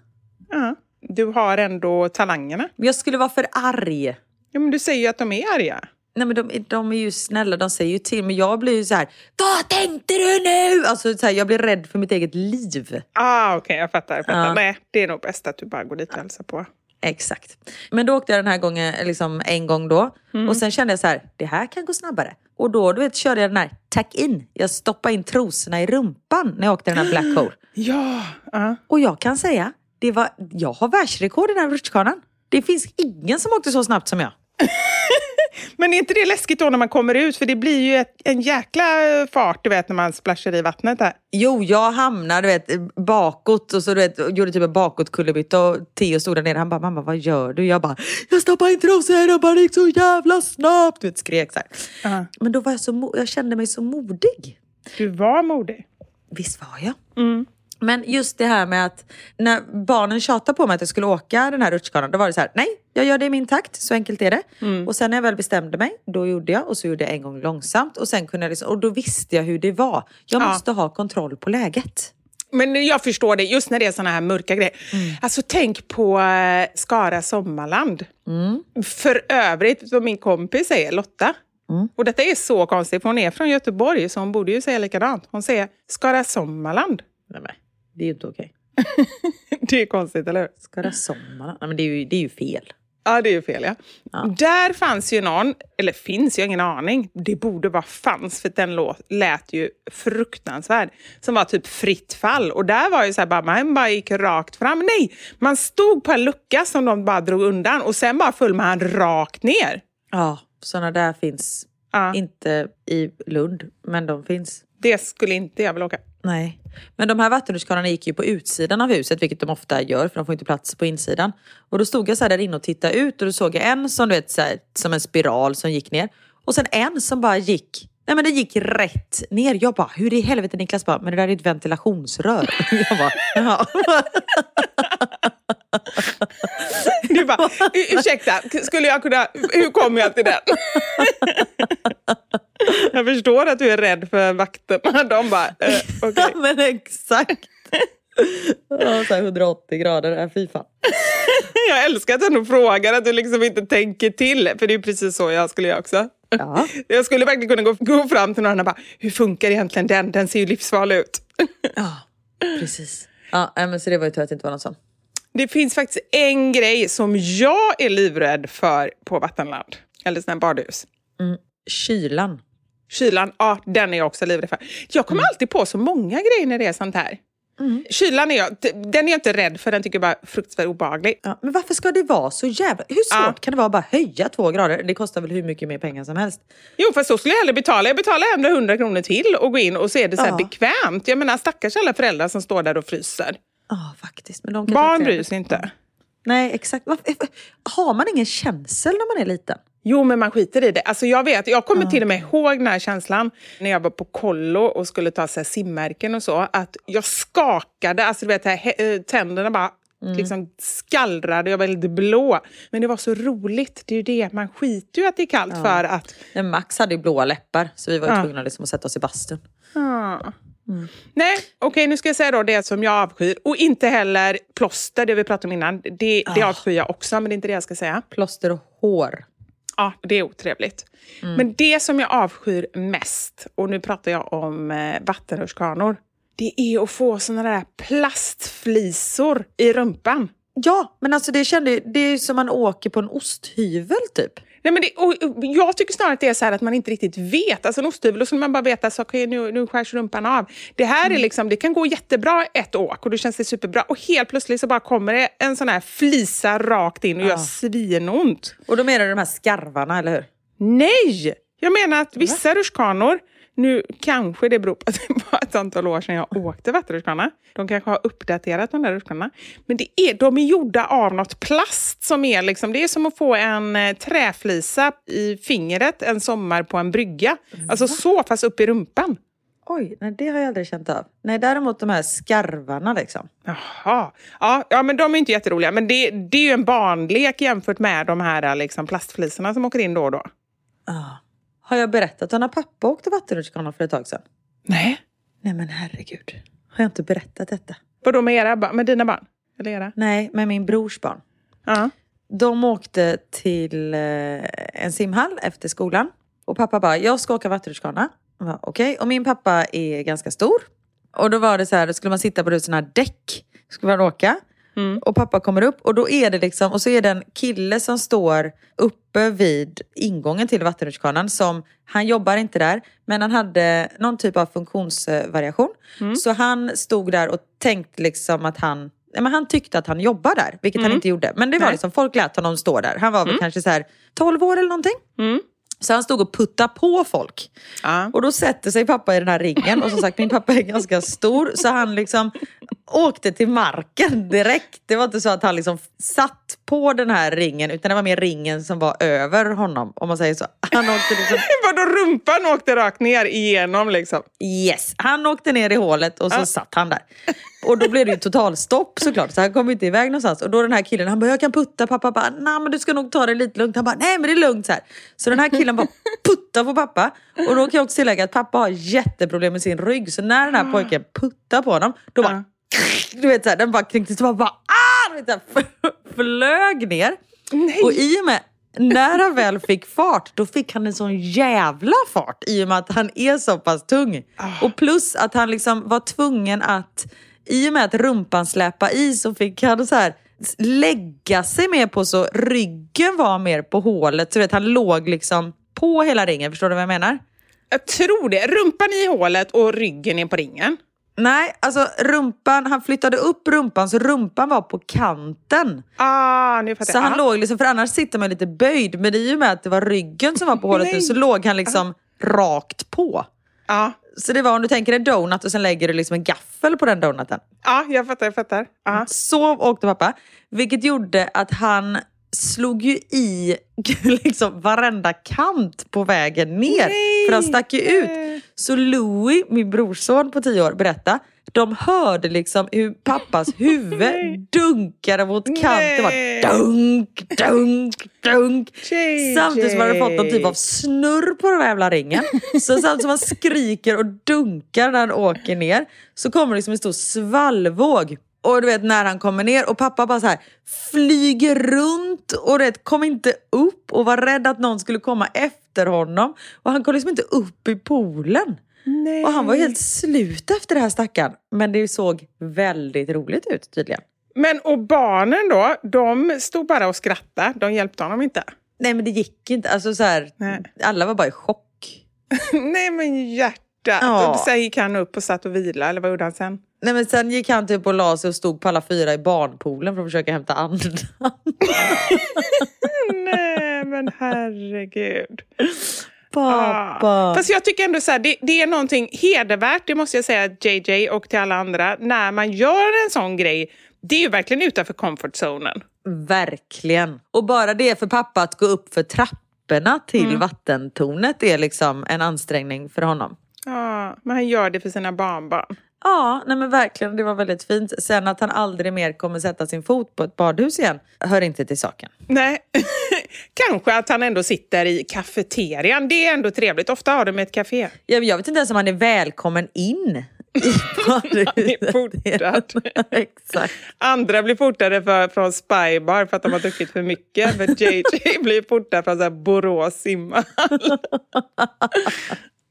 [SPEAKER 1] Ja. Du har ändå talangerna.
[SPEAKER 3] Men jag skulle vara för arg.
[SPEAKER 1] Ja, men du säger ju att de är arga.
[SPEAKER 3] Nej men de, de är ju snälla, de säger ju till. Men jag blir ju så här, vad tänkte du nu? Alltså så här, jag blir rädd för mitt eget liv.
[SPEAKER 1] Ah, Okej, jag fattar. Jag fattar.
[SPEAKER 3] Ja.
[SPEAKER 1] Nej, det är nog bäst att du bara går dit och hälsar på.
[SPEAKER 3] Exakt. Men då åkte jag den här gången, liksom en gång då. Och sen kände jag så här, det här kan gå snabbare. Och då du vet, körde jag den här tack in. Jag stoppade in trosorna i rumpan när jag åkte den här black hole.
[SPEAKER 1] Ja, ja.
[SPEAKER 3] Och jag kan säga, det var, jag har världsrekord i den här rutschkanan. Det finns ingen som åkte så snabbt som jag.
[SPEAKER 1] Men är inte det läskigt då när man kommer ut? För det blir ju ett, en jäkla fart du vet när man splashar i vattnet där.
[SPEAKER 3] Jo, jag hamnade du vet, bakåt och så du vet, gjorde typ en bakåtkullerbytta och Theo stod där nere. Han bara, mamma vad gör du? Jag bara, jag stoppade in trosorna och bara det gick så jävla snabbt. Du vet, skrek så här.
[SPEAKER 1] Ja.
[SPEAKER 3] Men då var jag så, jag kände mig så modig.
[SPEAKER 1] Du var modig.
[SPEAKER 3] Visst var jag? Men just det här med att när barnen tjatade på mig att jag skulle åka den här rutschkanan, då var det så här, nej, jag gör det i min takt, så enkelt är det. Och sen när jag väl bestämde mig, då gjorde jag och så gjorde jag en gång långsamt och sen kunde jag liksom, och då visste jag hur det var. Jag
[SPEAKER 1] Ja.
[SPEAKER 3] måste ha kontroll på läget.
[SPEAKER 1] Men jag förstår det, just när det är såna här mörka grejer. Alltså tänk på eh, Skara Sommarland. För övrigt, som min kompis säger, Lotta. Och detta är så konstigt, för hon är från Göteborg, så hon borde ju säga likadant. Hon säger Skara Sommarland.
[SPEAKER 3] Nej, men, det är ju inte okej.
[SPEAKER 1] Det är konstigt, eller hur?
[SPEAKER 3] Ska det sommar? Nej men det är ju, det är ju fel.
[SPEAKER 1] Ja, det är ju fel ja. Där fanns ju någon, eller finns, jag har ingen aning. Det borde vara fanns, för den låt, lät ju fruktansvärd. Som var typ fritt fall. Och där var ju så här, bara, man bara gick rakt fram. Nej, man stod på en lucka som de bara drog undan och sen bara föll man rakt ner.
[SPEAKER 3] Ja, sådana där finns
[SPEAKER 1] Ja.
[SPEAKER 3] inte i Lund, men de finns.
[SPEAKER 1] Det skulle inte jag vilja åka.
[SPEAKER 3] Nej. Men de här vattenrutschkanorna gick ju på utsidan av huset, vilket de ofta gör, för de får inte plats på insidan. Och då stod jag så här där inne och tittade ut och då såg jag en som du vet, så här, som en spiral som gick ner. Och sen en som bara gick, nej men det gick rätt ner. Jag bara, hur i helvete Niklas bara, men det där är ett ventilationsrör. Jag bara, ja.
[SPEAKER 1] Du bara, "U- ursäkta, skulle jag kunna, hur kommer jag till den? Jag förstår att du är rädd för vakterna. De bara, eh, okej.
[SPEAKER 3] Ja men exakt. Ja, så här 180 grader, äh, fy fan.
[SPEAKER 1] Jag älskar att du ändå frågar, att du liksom inte tänker till. För det är precis så jag skulle göra också.
[SPEAKER 3] Ja.
[SPEAKER 1] Jag skulle verkligen kunna gå, gå fram till någon och bara, hur funkar egentligen den? Den ser ju livsfarlig ut.
[SPEAKER 3] Ja, precis. Ja, men så det var ju tur att det inte var någon sån.
[SPEAKER 1] Det finns faktiskt en grej som jag är livrädd för på vattenland. Eller sådana här badhus.
[SPEAKER 3] Kylan.
[SPEAKER 1] Kylan, ja den är jag också livrädd för. Jag kommer alltid på så många grejer när det är sånt här. Kylan är jag, den är jag inte rädd för, den tycker jag bara är fruktansvärt obehaglig.
[SPEAKER 3] Ja, men varför ska det vara så jävla... Hur svårt
[SPEAKER 1] Ja.
[SPEAKER 3] kan det vara att bara höja två grader? Det kostar väl hur mycket mer pengar som helst?
[SPEAKER 1] Jo, fast så skulle jag hellre betala. Jag betalar ändå 100 kronor till och gå in och så är det så
[SPEAKER 3] Ja.
[SPEAKER 1] bekvämt. Jag menar stackars alla föräldrar som står där och fryser.
[SPEAKER 3] Ja, faktiskt. Men de kanske
[SPEAKER 1] Barn bryr sig inte.
[SPEAKER 3] Nej, exakt. Har man ingen känsel när man är liten?
[SPEAKER 1] Jo, men man skiter i det. Alltså jag vet, jag kommer till och med ihåg den här känslan när jag var på kollo och skulle ta så här, simmärken och så. Att jag skakade, alltså du vet, här, eh, tänderna bara liksom skallrade, jag var lite blå. Men det var så roligt, det är ju det. Man skiter ju att det är kallt för att...
[SPEAKER 3] Nej, Max hade ju blåa läppar så vi var ju
[SPEAKER 1] Ja.
[SPEAKER 3] tvungna liksom att sätta oss i bastun.
[SPEAKER 1] Ah. Nej, okej nu ska jag säga då det som jag avskyr. Och inte heller plåster, det vi pratade om innan. Det, det avskyr jag också, men det är inte det jag ska säga.
[SPEAKER 3] Plåster och hår.
[SPEAKER 1] Ja, det är otrevligt. Men det som jag avskyr mest, och nu pratar jag om eh, vattenrutschkanor, det är att få såna där plastflisor i rumpan.
[SPEAKER 3] Ja, men alltså det kände det är som man åker på en osthyvel typ.
[SPEAKER 1] Nej, men det, och, och jag tycker snarare att det är så att man inte riktigt vet. Alltså en osthyvel, då skulle man bara veta att okay, nu, nu skärs rumpan av. Det här är liksom, det kan gå jättebra ett åk och då känns det superbra. Och helt plötsligt så bara kommer det en sån här flisa rakt in och
[SPEAKER 3] Ja.
[SPEAKER 1] gör svinont.
[SPEAKER 3] Och då menar du de här skarvarna, eller hur?
[SPEAKER 1] Nej! Jag menar att vissa rutschkanor, nu kanske det beror på att det var ett antal år sedan jag åkte vattenrutschkana. De kanske har uppdaterat de där rutschkanorna. Men det är, de är gjorda av något plast som är liksom, det är som att få en eh, träflisa i fingret en sommar på en brygga. Alltså så, fast upp i rumpan.
[SPEAKER 3] Oj, nej det har jag aldrig känt av. Nej, däremot de här skarvarna liksom.
[SPEAKER 1] Jaha. Ja, ja, men de är inte jätteroliga. Men det, det är ju en barnlek jämfört med de här liksom, plastflisorna som åker in då och då.
[SPEAKER 3] Ah. Har jag berättat att när pappa åkte vattenrutschkana för ett tag sedan?
[SPEAKER 1] Nej.
[SPEAKER 3] Nej men herregud. Har jag inte berättat detta?
[SPEAKER 1] Vadå med, era, ba- med dina barn? Eller era?
[SPEAKER 3] Nej, med min brors barn.
[SPEAKER 1] Ja.
[SPEAKER 3] De åkte till eh, en simhall efter skolan. Och pappa bara, jag ska åka vattenrutschkana. Okej, och min pappa är ganska stor. Och då var det så här, då skulle man sitta på sådana här däck. Skulle man åka. Och pappa kommer upp och då är det liksom, och så är det en kille som står uppe vid ingången till vattenrutschkanan som, han jobbar inte där, men han hade någon typ av funktionsvariation. Så han stod där och tänkte liksom att han, men han tyckte att han jobbar där, vilket han inte gjorde. Men det var
[SPEAKER 1] Nej.
[SPEAKER 3] liksom, folk lät honom stå där. Han var väl kanske så här 12 år eller någonting. Så han stod och puttade på folk.
[SPEAKER 1] Ja.
[SPEAKER 3] Och då sätter sig pappa i den här ringen. Och som sagt, min pappa är ganska stor. Så han liksom åkte till marken direkt. Det var inte så att han liksom satt på den här ringen. Utan det var mer ringen som var över honom. Om man säger så. Han åkte liksom...
[SPEAKER 1] Vadå rumpan åkte rakt ner igenom liksom?
[SPEAKER 3] Yes, han åkte ner i hålet och så satt han där. Och då blev det ju totalstopp såklart, så han kom inte iväg någonstans. Och då den här killen, han bara, jag kan putta. Pappa bara, nej men du ska nog ta det lite lugnt. Han bara, nej men det är lugnt så här. Så den här killen bara puttar på pappa. Och då kan jag också tillägga att pappa har jätteproblem med sin rygg. Så när den här pojken puttar på honom, då bara, du vet så här, den bara kränktes och bara, ah! Du vet, så här, flög ner. Och i och med när han väl fick fart, då fick han en sån jävla fart i och med att han är så pass tung. Och plus att han liksom var tvungen att, i och med att rumpan släpa i så fick han så här lägga sig mer på så ryggen var mer på hålet. Så vet, han låg liksom på hela ringen, förstår du vad jag menar?
[SPEAKER 1] Jag tror det. Rumpan i hålet och ryggen är på ringen.
[SPEAKER 3] Nej, alltså rumpan, han flyttade upp rumpan så rumpan var på kanten.
[SPEAKER 1] Ah, nu fattar
[SPEAKER 3] Så
[SPEAKER 1] jag.
[SPEAKER 3] han
[SPEAKER 1] Ah.
[SPEAKER 3] låg liksom, för annars sitter man lite böjd. Men i och med att det var ryggen som var på hålet nu så låg han liksom rakt på.
[SPEAKER 1] Ja,
[SPEAKER 3] Så det var om du tänker en donut och sen lägger du liksom en gaffel på den donuten.
[SPEAKER 1] ja, jag fattar. Jag fattar. Ah.
[SPEAKER 3] Så åkte pappa. Vilket gjorde att han slog ju i liksom varenda kant på vägen ner.
[SPEAKER 1] Nej!
[SPEAKER 3] För han stack ju ut. Så Louis, min brorson på tio år, berättade. De hörde liksom hur pappas huvud dunkade mot kanten. Det var dunk, dunk, dunk.
[SPEAKER 1] JJ.
[SPEAKER 3] Samtidigt som han hade fått någon typ av snurr på den här jävla ringen. Så samtidigt som han skriker och dunkar när han åker ner så kommer liksom en stor svallvåg. Och du vet när han kommer ner och pappa bara så här flyger runt och du vet, kom inte upp och var rädd att någon skulle komma efter honom. Och han kom liksom inte upp i poolen.
[SPEAKER 1] Nej.
[SPEAKER 3] Och han var helt slut efter det här stackaren. Men det såg väldigt roligt ut tydligen.
[SPEAKER 1] Men och barnen då, de stod bara och skrattade. De hjälpte honom inte.
[SPEAKER 3] Nej men det gick inte. Alltså så här, alla var bara i chock.
[SPEAKER 1] Nej men hjärtat.
[SPEAKER 3] Ja.
[SPEAKER 1] Och sen gick han upp och satt och vila, eller vad gjorde han sen?
[SPEAKER 3] Nej men sen gick han typ och la sig och stod på alla fyra i barnpoolen för att försöka hämta andan.
[SPEAKER 1] Nej men herregud.
[SPEAKER 3] Pappa.
[SPEAKER 1] Ah. Fast jag tycker ändå så här, det, det är någonting hedervärt, det måste jag säga JJ och till alla andra, när man gör en sån grej. Det är ju verkligen utanför comfort zonen.
[SPEAKER 3] Verkligen. Och bara det för pappa att gå upp för trapporna till
[SPEAKER 1] Mm.
[SPEAKER 3] vattentornet är liksom en ansträngning för honom.
[SPEAKER 1] Ja, men han gör det för sina barnbarn.
[SPEAKER 3] Ja, nej men verkligen. Det var väldigt fint. Sen att han aldrig mer kommer sätta sin fot på ett badhus igen hör inte till saken.
[SPEAKER 1] Nej, kanske att han ändå sitter i kafeterian. Det är ändå trevligt. Ofta har de ett café.
[SPEAKER 3] Jag, jag vet inte ens om han är välkommen in i
[SPEAKER 1] portad.
[SPEAKER 3] Exakt.
[SPEAKER 1] Andra blir portade för, från Spybar för att de har druckit för mycket. Men JJ blir portad från så här Borås simhall.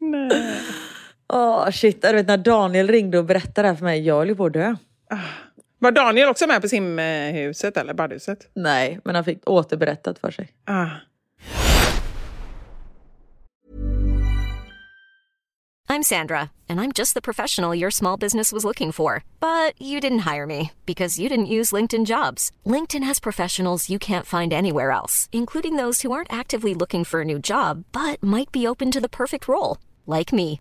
[SPEAKER 1] Nej.
[SPEAKER 3] Åh shit, du vet när Daniel ringde och berättade det här för mig, jag höll ju på att dö.
[SPEAKER 1] Var Daniel också med på simhuset eller badhuset?
[SPEAKER 3] Nej, men han fick återberättat för sig.
[SPEAKER 1] Ah.
[SPEAKER 4] I'm Sandra, and I'm just the professional your small business was looking for. But you didn't hire me because you didn't use LinkedIn jobs. LinkedIn has professionals you can't find anywhere else, including those who aren't actively looking for a new job but might be open to the perfect role, like me.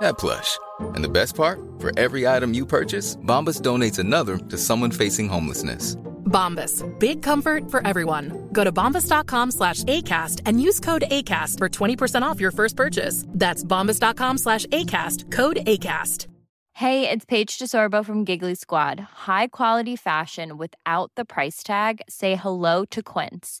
[SPEAKER 5] that plush. And the best part? For every item you purchase, Bombas donates another to someone facing homelessness.
[SPEAKER 6] Bombas. Big comfort for everyone. Go to bombas.com slash ACAST and use code ACAST for 20% off your first purchase. That's bombas.com slash ACAST. Code ACAST.
[SPEAKER 7] Hey, it's Paige DeSorbo from Giggly Squad. High quality fashion without the price tag. Say hello to Quince.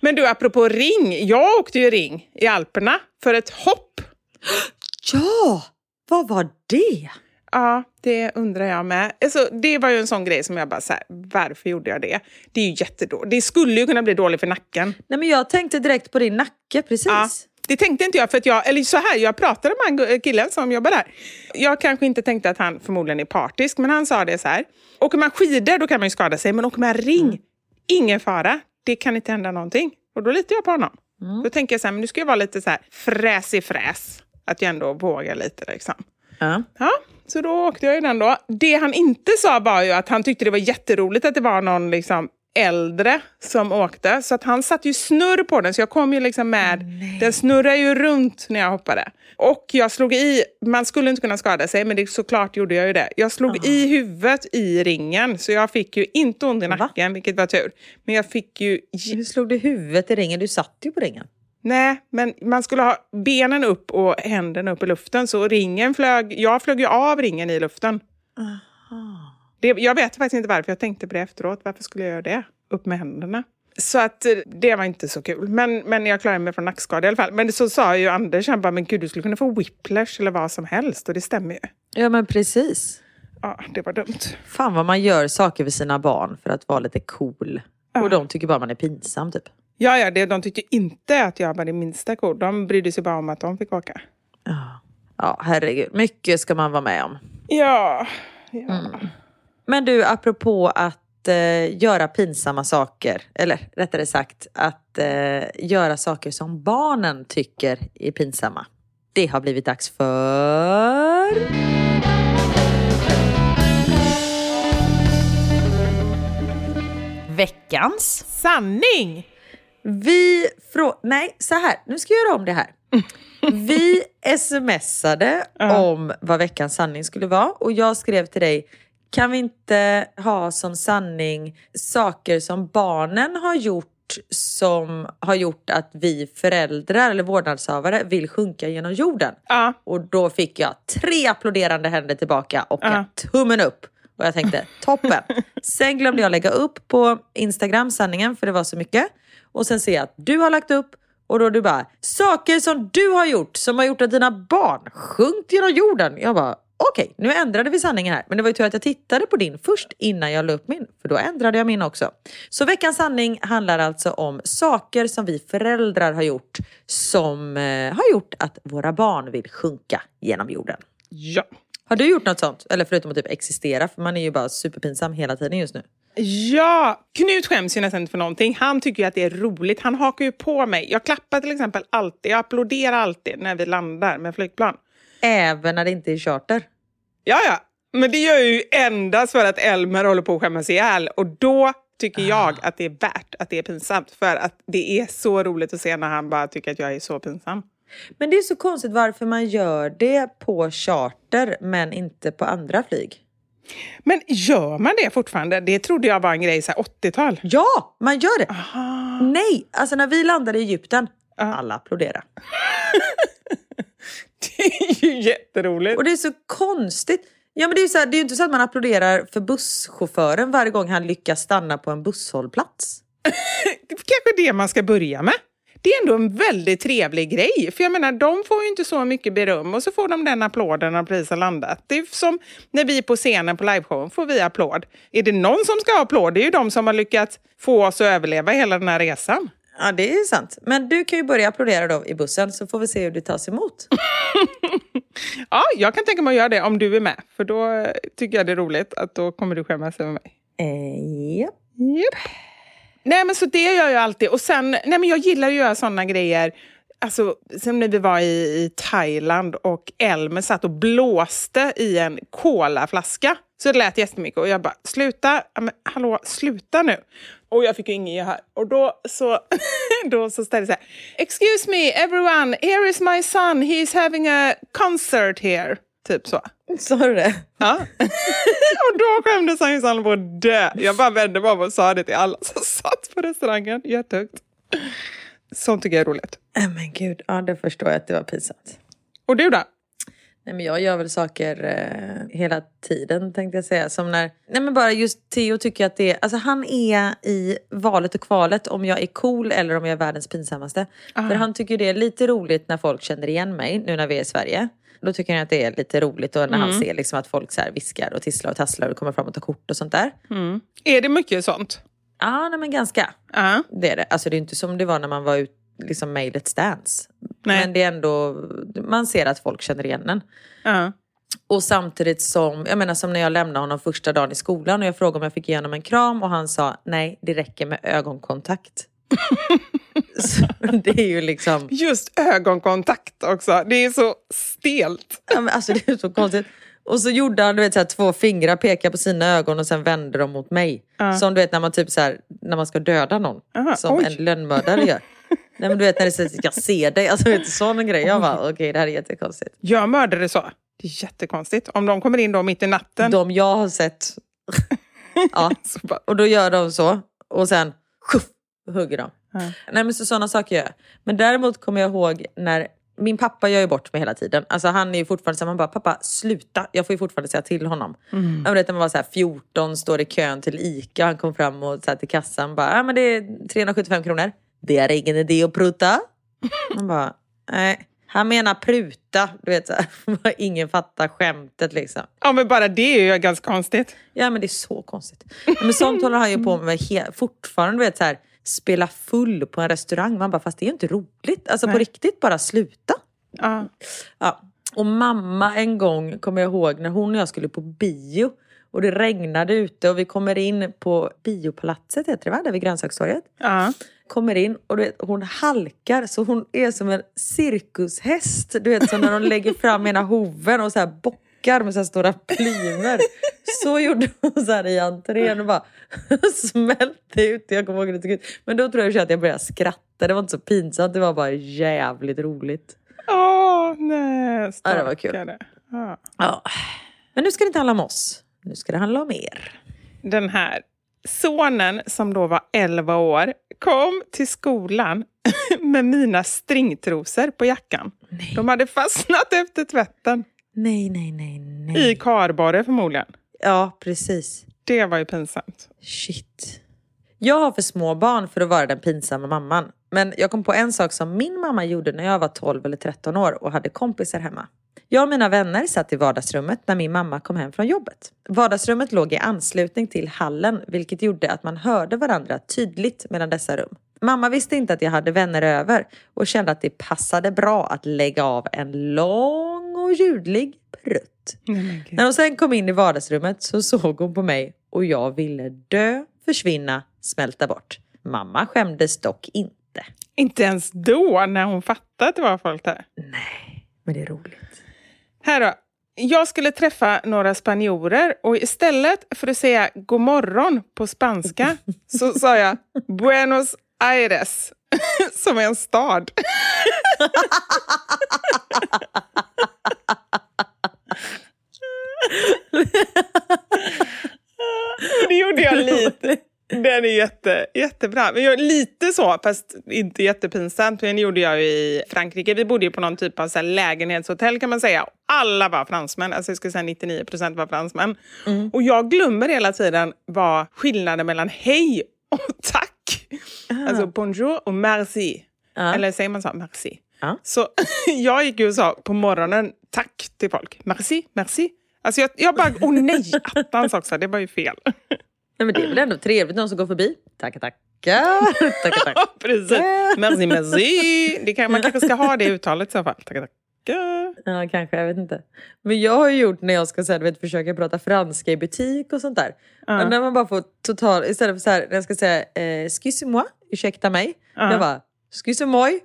[SPEAKER 1] Men du, apropå ring. Jag åkte ju ring i Alperna för ett hopp.
[SPEAKER 3] Ja, vad var det?
[SPEAKER 1] Ja, det undrar jag med. Alltså, det var ju en sån grej som jag bara så här, varför gjorde jag det? Det är ju jättedåligt. Det skulle ju kunna bli dåligt för nacken.
[SPEAKER 3] Nej, men jag tänkte direkt på din nacke, precis.
[SPEAKER 1] Ja, det tänkte inte jag, för att jag, eller så här, jag pratade med killen som jobbar där. Jag kanske inte tänkte att han förmodligen är partisk, men han sa det så här. Åker man skidor då kan man ju skada sig, men åker man ring, ingen fara. Det kan inte hända någonting. Och då litar jag på honom. Då tänker jag så här, men nu ska jag vara lite så här fräsig fräs. Att jag ändå vågar lite liksom.
[SPEAKER 3] Ja.
[SPEAKER 1] Ja, så då åkte jag ju den då. Det han inte sa var ju att han tyckte det var jätteroligt att det var någon liksom äldre som åkte. Så att han satte ju snurr på den, så jag kom ju liksom med. Den snurrar ju runt när jag hoppade. Och jag slog i, man skulle inte kunna skada sig, men det, såklart gjorde jag ju det. Jag slog i huvudet i ringen, så jag fick ju inte ont i nacken, vilket var tur. Men jag fick ju
[SPEAKER 3] Hur slog du huvudet i ringen? Du satt ju på ringen.
[SPEAKER 1] Nej, men man skulle ha benen upp och händerna upp i luften. Så ringen flög, jag flög ju av ringen i luften. Det, jag vet faktiskt inte varför jag tänkte på det efteråt. Varför skulle jag göra det? Upp med händerna. Så att eh, det var inte så kul. Men, men jag klarade mig från nackskada i alla fall. Men så sa ju Anders, han bara, men gud du skulle kunna få whiplash eller vad som helst. Och det stämmer ju.
[SPEAKER 3] Ja, men precis.
[SPEAKER 1] Ja, det var dumt.
[SPEAKER 3] Fan vad man gör saker för sina barn för att vara lite cool. Och de tycker bara man är pinsam typ.
[SPEAKER 1] Ja, ja, det, de tyckte inte att jag var det minsta cool. De brydde sig bara om att de fick åka.
[SPEAKER 3] Ja. Ja, herregud. Mycket ska man vara med om.
[SPEAKER 1] Ja. ja.
[SPEAKER 3] Men du, apropå att eh, göra pinsamma saker, eller rättare sagt att eh, göra saker som barnen tycker är pinsamma. Det har blivit dags för...
[SPEAKER 2] Veckans
[SPEAKER 1] Sanning!
[SPEAKER 3] Vi frå... Nej, så här. Nu ska jag göra om det här. Vi smsade om vad veckans sanning skulle vara och jag skrev till dig kan vi inte ha som sanning saker som barnen har gjort som har gjort att vi föräldrar eller vårdnadshavare vill sjunka genom jorden?
[SPEAKER 1] Ja.
[SPEAKER 3] Och då fick jag tre applåderande händer tillbaka och
[SPEAKER 1] Ja.
[SPEAKER 3] en tummen upp. Och jag tänkte toppen. Sen glömde jag lägga upp på Instagram sanningen för det var så mycket. Och sen ser jag att du har lagt upp och då du bara saker som du har gjort som har gjort att dina barn sjunkit genom jorden. Jag bara okej, nu ändrade vi sanningen här. Men det var ju tur att jag tittade på din först innan jag la upp min. För då ändrade jag min också. Så veckans sanning handlar alltså om saker som vi föräldrar har gjort som eh, har gjort att våra barn vill sjunka genom jorden.
[SPEAKER 1] Ja.
[SPEAKER 3] Har du gjort något sånt? Eller förutom att typ existera, för man är ju bara superpinsam hela tiden just nu.
[SPEAKER 1] Ja, Knut skäms ju nästan inte för någonting. Han tycker ju att det är roligt. Han hakar ju på mig. Jag klappar till exempel alltid, jag applåderar alltid när vi landar med flygplan.
[SPEAKER 3] Även när det inte är charter.
[SPEAKER 1] Ja, ja. Men det gör jag ju endast för att Elmer håller på att skämmas ihjäl. Och då tycker jag att det är värt att det är pinsamt. För att det är så roligt att se när han bara tycker att jag är så pinsam.
[SPEAKER 3] Men det är så konstigt varför man gör det på charter men inte på andra flyg.
[SPEAKER 1] Men gör man det fortfarande? Det trodde jag var en grej så här 80-tal.
[SPEAKER 3] Ja, man gör det. Nej, alltså när vi landade i Egypten, alla applåderade.
[SPEAKER 1] Det är ju jätteroligt.
[SPEAKER 3] Och det är så konstigt. Ja, men det, är så här, det är ju inte så att man applåderar för busschauffören varje gång han lyckas stanna på en busshållplats.
[SPEAKER 1] Kanske det man ska börja med. Det är ändå en väldigt trevlig grej. För jag menar, de får ju inte så mycket beröm och så får de den applåden när priset har landat. Det är som när vi på scenen på liveshowen får vi applåd. Är det någon som ska ha applåd, det är ju de som har lyckats få oss att överleva hela den här resan.
[SPEAKER 3] Ja, det är sant. Men du kan ju börja applådera då i bussen så får vi se hur det tas emot.
[SPEAKER 1] Ja, jag kan tänka mig att göra det om du är med. För då eh, tycker jag det är roligt att då kommer du skämmas över mig.
[SPEAKER 3] Eh, ja.
[SPEAKER 1] Japp. Nej, men så det gör jag alltid. Och sen, nej men jag gillar att göra sådana grejer. Alltså, som när vi var i, i Thailand och Elmer satt och blåste i en colaflaska. Så det lät jättemycket och jag bara, sluta, men, hallå, sluta nu. Och jag fick ju ingen gehör. Och då så, då så ställde jag så här, excuse me everyone, here is my son, he is having a concert here. Typ så.
[SPEAKER 3] Sa du det?
[SPEAKER 1] Ja. och då skämdes han ju så han på att dö. Jag bara vände mig om och sa det till alla som satt på restaurangen. Jättehögt. Sånt tycker jag är roligt.
[SPEAKER 3] Äh, men gud, ja det förstår jag att det var pinsamt.
[SPEAKER 1] Och du då?
[SPEAKER 3] Nej, men jag gör väl saker eh, hela tiden tänkte jag säga. Som när, nej men bara just Theo tycker att det är, alltså han är i valet och kvalet om jag är cool eller om jag är världens pinsammaste. För han tycker det är lite roligt när folk känner igen mig nu när vi är i Sverige. Då tycker han att det är lite roligt och när han ser liksom att folk så viskar och tisslar och tasslar och kommer fram och tar kort och sånt där.
[SPEAKER 1] Är det mycket sånt?
[SPEAKER 3] Ja, nej, men ganska.
[SPEAKER 1] Ja.
[SPEAKER 3] Det är det. Alltså det är inte som det var när man var ut, liksom made Let's Dance.
[SPEAKER 1] Nej.
[SPEAKER 3] Men det är ändå, man ser att folk känner igen en.
[SPEAKER 1] Ja.
[SPEAKER 3] Och samtidigt som, jag menar som när jag lämnade honom första dagen i skolan och jag frågade om jag fick ge honom en kram och han sa nej, det räcker med ögonkontakt. så det är ju liksom,
[SPEAKER 1] Just ögonkontakt också. Det är så stelt.
[SPEAKER 3] ja, men alltså det är så konstigt. Och så gjorde han du vet, så här, två fingrar, pekade på sina ögon och sen vände de mot mig. Som du vet när man typ så här, när man ska döda någon.
[SPEAKER 1] Aha,
[SPEAKER 3] som
[SPEAKER 1] oj.
[SPEAKER 3] en lönnmördare gör. Nej men du vet när det säger jag ser dig, alltså vet, sån grej. Jag bara okej det här är jättekonstigt.
[SPEAKER 1] Gör mördare så? Det är jättekonstigt. Om de kommer in då mitt i natten.
[SPEAKER 3] De jag har sett. ja. Och då gör de så. Och sen sjuff, hugger de. Nej men så sådana saker gör jag. Men däremot kommer jag ihåg när min pappa gör ju bort mig hela tiden. Alltså han är ju fortfarande så här, man bara pappa sluta. Jag får ju fortfarande säga till honom. Jag vet när man var så här 14, står i kön till ICA. Han kom fram och så här, till kassan bara, ja men det är 375 kronor. Det är ingen idé att pruta. Man bara, nej. Han menar pruta. Du vet så här, ingen fattar skämtet liksom.
[SPEAKER 1] ja, men bara det är ju ganska konstigt.
[SPEAKER 3] Ja men det är så konstigt. Men sånt håller han ju på med fortfarande. Du vet, så här, spela full på en restaurang. Man bara, fast det är ju inte roligt. Alltså på riktigt, bara sluta.
[SPEAKER 1] Ja.
[SPEAKER 3] Ja. Och mamma en gång, kommer jag ihåg, när hon och jag skulle på bio. Och det regnade ute och vi kommer in på biopalatset, heter det va? Där vid grönsakstorget.
[SPEAKER 1] Ja.
[SPEAKER 3] Kommer in och du vet, hon halkar så hon är som en cirkushäst. Du vet så när de lägger fram ena hoven och så här bockar med så här stora plymer. Så gjorde hon så här i entrén och bara smälte ut. Jag kommer ihåg det. Men då tror jag att jag började skratta. Det var inte så pinsamt, det var bara jävligt roligt.
[SPEAKER 1] Åh, nej.
[SPEAKER 3] Ja, det var kul.
[SPEAKER 1] Ja.
[SPEAKER 3] Ja. Men nu ska det inte handla om oss. Nu ska det handla om er.
[SPEAKER 1] Den här sonen, som då var 11 år, kom till skolan med mina stringtrosor på jackan. De hade fastnat efter tvätten.
[SPEAKER 3] Nej, nej, nej, nej.
[SPEAKER 1] I kardborre förmodligen.
[SPEAKER 3] Ja, precis.
[SPEAKER 1] Det var ju pinsamt.
[SPEAKER 3] Shit. Jag har för små barn för att vara den pinsamma mamman. Men jag kom på en sak som min mamma gjorde när jag var 12 eller 13 år och hade kompisar hemma. Jag och mina vänner satt i vardagsrummet när min mamma kom hem från jobbet. Vardagsrummet låg i anslutning till hallen vilket gjorde att man hörde varandra tydligt mellan dessa rum. Mamma visste inte att jag hade vänner över och kände att det passade bra att lägga av en lång och ljudlig prutt. När hon sen kom in i vardagsrummet så såg hon på mig och jag ville dö, försvinna, smälta bort. Mamma skämdes dock inte.
[SPEAKER 1] Inte ens då, när hon fattade att det var folk där.
[SPEAKER 3] Men det är roligt.
[SPEAKER 1] Här då. jag skulle träffa några spanjorer och istället för att säga god morgon på spanska så sa jag Buenos Aires, som är en stad. det gjorde jag lite. Den är jätte, jättebra. Men jag, lite så, fast inte jättepinsamt. Det gjorde jag i Frankrike. Vi bodde på någon typ av så lägenhetshotell kan man säga. Alla var fransmän. Alltså jag skulle säga 99 procent var fransmän. Mm. Och jag glömmer hela tiden vad skillnaden mellan hej och tack. Ah. Alltså bonjour och merci. Ah. Eller säger man så? Merci. Ah. Så jag gick ju och sa på morgonen tack till folk. Merci, merci. Alltså jag, jag bara, åh oh nej, attans också, det var ju fel.
[SPEAKER 3] Nej, men det är väl ändå trevligt någon som går förbi. Tackar, tackar. tackar, tackar.
[SPEAKER 1] Precis. Merci, merci. Det kan, man kanske ska ha det uttalet i så fall. Tackar, tackar.
[SPEAKER 3] Ja, kanske. Jag vet inte. Men jag har gjort när jag ska så här, vet, försöka prata franska i butik och sånt där. Uh. när man bara får total... Istället för så här, när jag ska säga eh, excuse-moi, ursäkta mig. Uh. Jag bara excuse-moi.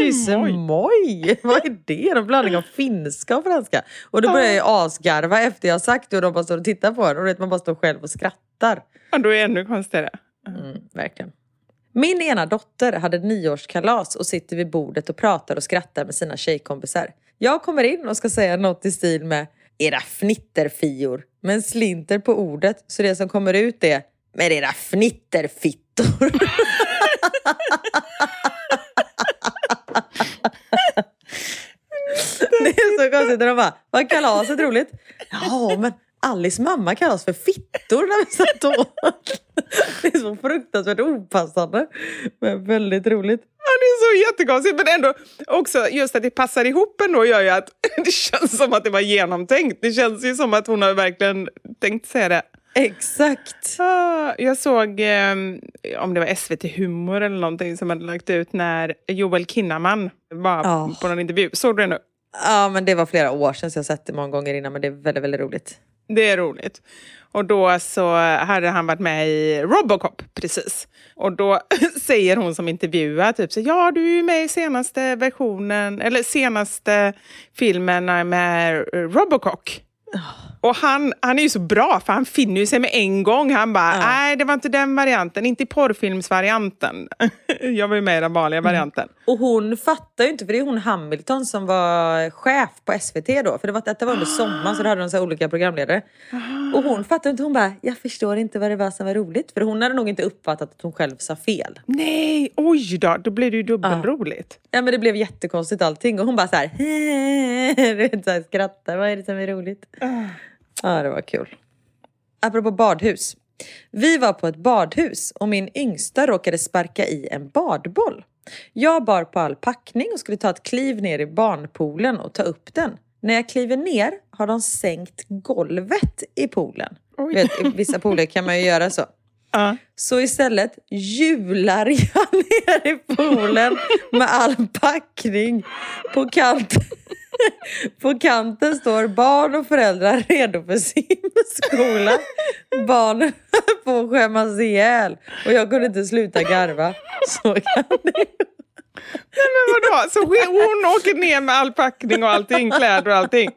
[SPEAKER 3] Excuse-moi! Vad är det? En blandning av finska och franska. Och då börjar jag asgarva efter jag sagt det och de bara står och tittar på en. Och vet, man bara står själv och skrattar.
[SPEAKER 1] Ja, då är det ännu konstigare.
[SPEAKER 3] Mm, verkligen. Min ena dotter hade nioårskalas och sitter vid bordet och pratar och skrattar med sina tjejkompisar. Jag kommer in och ska säga något i stil med era fnitterfior, men slinter på ordet så det som kommer ut är med era fnitterfittor. det är så konstigt när de bara, var kalaset roligt? Ja, men Alice mamma kallas för fittor när vi satt åt. Det är så fruktansvärt opassande. Men väldigt roligt.
[SPEAKER 1] Ja, det är så jättekonstigt. Men ändå också just att det passar ihop ändå gör ju att det känns som att det var genomtänkt. Det känns ju som att hon har verkligen tänkt säga det.
[SPEAKER 3] Exakt.
[SPEAKER 1] Ah, jag såg, eh, om det var SVT Humor eller någonting som hade lagt ut när Joel Kinnaman var oh. på någon intervju. Såg du det nu?
[SPEAKER 3] Ja, men det var flera år sedan så jag sett det många gånger innan men det är väldigt, väldigt roligt.
[SPEAKER 1] Det är roligt. Och då så hade han varit med i Robocop precis. Och då säger hon som intervjuar typ så ja du är ju med i senaste versionen, eller senaste filmen med Robocop. Och han, han är ju så bra, för han finner ju sig med en gång. Han bara, ja. nej det var inte den varianten, inte porrfilmsvarianten. jag var ju med i den vanliga mm. varianten. Mm.
[SPEAKER 3] Och hon fattar ju inte, för det är hon Hamilton som var chef på SVT då. För det var, det var under sommaren så då hade de så olika programledare. Ah. Och hon fattar inte, hon bara, jag förstår inte vad det var som var roligt. För hon hade nog inte uppfattat att hon själv sa fel.
[SPEAKER 1] Nej, oj då, då blev det ju dubbelroligt.
[SPEAKER 3] Ja. ja men det blev jättekonstigt allting. Och hon bara så här, så här skrattar, vad är det som är roligt? Ja, det var kul. Apropå badhus. Vi var på ett badhus och min yngsta råkade sparka i en badboll. Jag bar på all packning och skulle ta ett kliv ner i barnpoolen och ta upp den. När jag kliver ner har de sänkt golvet i poolen. Vet, I vissa pooler kan man ju göra så. Uh. Så istället hjular jag ner i poolen med all packning på kanten. På kanten står barn och föräldrar redo för simskola. Barnen på att skämmas ihjäl och jag kunde inte sluta garva. Så kan det
[SPEAKER 1] Nej men vadå, så hon åker ner med all packning och allting, kläder och allting?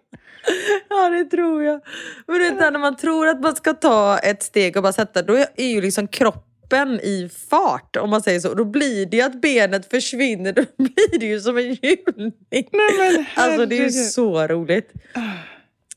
[SPEAKER 3] Ja det tror jag. Men du vet när man tror att man ska ta ett steg och bara sätta, då är ju liksom kroppen kroppen i fart om man säger så. Då blir det ju att benet försvinner. Då blir det ju som en hjulning. Nej, alltså det är ju så roligt.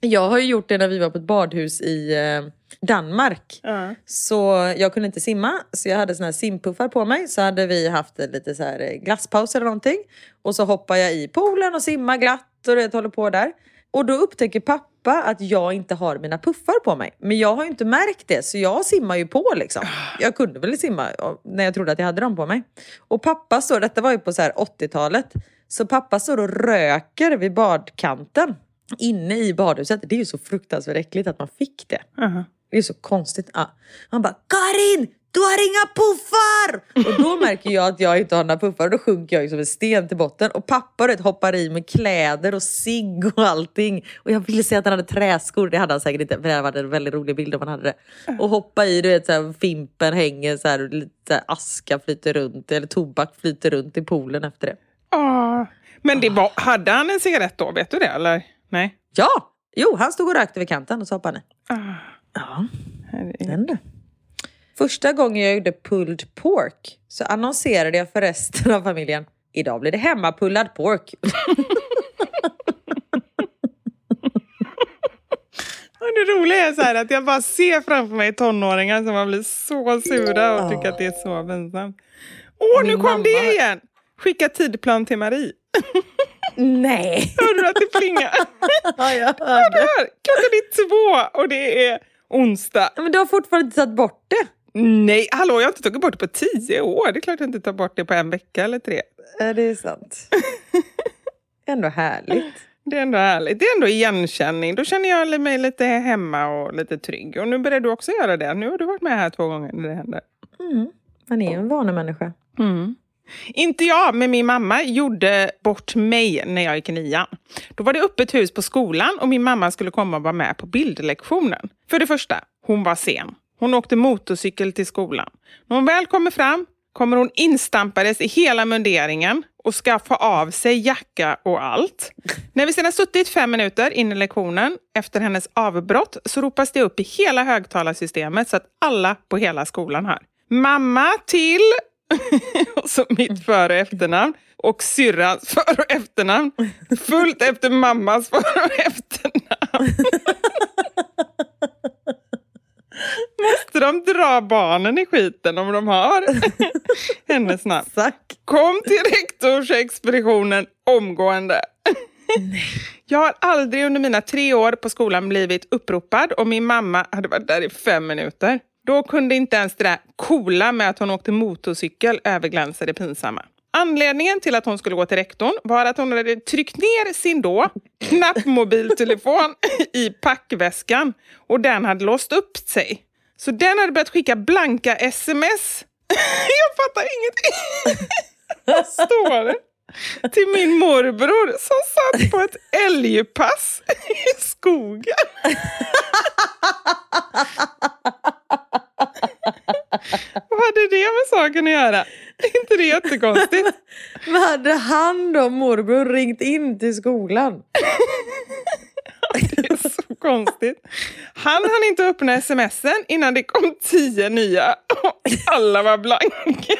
[SPEAKER 3] Jag har ju gjort det när vi var på ett badhus i eh, Danmark. Uh. Så jag kunde inte simma, så jag hade såna här simpuffar på mig. Så hade vi haft lite så här glasspaus eller någonting. Och så hoppar jag i poolen och simmar glatt och det håller på där. Och då upptäcker pappa att jag inte har mina puffar på mig. Men jag har ju inte märkt det så jag simmar ju på liksom. Jag kunde väl simma när jag trodde att jag hade dem på mig. Och pappa står, detta var ju på så 80-talet, så pappa står och röker vid badkanten inne i badhuset. Det är ju så fruktansvärt äckligt att man fick det. Uh -huh. Det är så konstigt. Ja. Han bara Karin! Du har inga puffar! Och då märker jag att jag inte har några puffar och då sjunker jag som en sten till botten. Och pappa vet, hoppar i med kläder och cigg och allting. Och jag ville säga att han hade träskor, det hade han säkert inte för det hade varit en väldigt rolig bild om han hade det. Och hoppa i, du vet så här, fimpen hänger så här, lite aska flyter runt eller tobak flyter runt i poolen efter det.
[SPEAKER 1] Ah, men det var, hade han en cigarett då, vet du det eller? Nej.
[SPEAKER 3] Ja! Jo, han stod och rökte vid kanten och så hoppade han i.
[SPEAKER 1] Ah,
[SPEAKER 3] Ja, den du. Första gången jag gjorde pulled pork så annonserade jag för resten av familjen. Idag blir det hemmapullad pork.
[SPEAKER 1] Det roliga är så här att jag bara ser framför mig tonåringar som har blivit så sura och tycker att det är så pinsamt. Åh, nu kom det igen! Skicka tidplan till Marie.
[SPEAKER 3] Nej!
[SPEAKER 1] Hörde du att det plingar?
[SPEAKER 3] Ja, jag hörde.
[SPEAKER 1] hör, Klockan är två och det är onsdag.
[SPEAKER 3] Men du har fortfarande inte tagit bort det.
[SPEAKER 1] Nej, hallå, jag har inte tagit bort det på tio år. Det är klart jag inte tar bort det på en vecka eller tre.
[SPEAKER 3] Ja, det är sant. Ändå härligt.
[SPEAKER 1] Det är ändå härligt. Det är ändå igenkänning. Då känner jag mig lite hemma och lite trygg. Och nu börjar du också göra det. Nu har du varit med här två gånger när det händer.
[SPEAKER 3] Mm. Man är ju en vanemänniska.
[SPEAKER 1] Inte jag, men min mamma gjorde bort mig när jag gick i nian. Då var det öppet hus på skolan och min mamma skulle komma och vara med på bildlektionen. För det första, hon var sen. Hon åkte motorcykel till skolan. När hon väl kommer fram kommer hon instampades i hela munderingen och ska få av sig jacka och allt. När vi sedan har suttit fem minuter in i lektionen efter hennes avbrott så ropas det upp i hela högtalarsystemet så att alla på hela skolan hör. Mamma till och så mitt för och efternamn och syrrans för och efternamn. Fullt efter mammas för och efternamn. Måste de dra barnen i skiten om de har hennes namn? Kom till rektorsexpeditionen omgående. Jag har aldrig under mina tre år på skolan blivit uppropad och min mamma hade varit där i fem minuter. Då kunde inte ens det där coola med att hon åkte motorcykel överglänsa det pinsamma. Anledningen till att hon skulle gå till rektorn var att hon hade tryckt ner sin då knappmobiltelefon i packväskan och den hade låst upp sig. Så den hade börjat skicka blanka sms. Jag fattar ingenting. Vad står det? Till min morbror som satt på ett älgpass i skogen. Vad hade det med saken att göra? Är inte det jättekonstigt?
[SPEAKER 3] Men hade han då, morbror, ringt in till skolan?
[SPEAKER 1] Det är så konstigt. Han hann inte öppna smsen innan det kom tio nya och alla var blanka.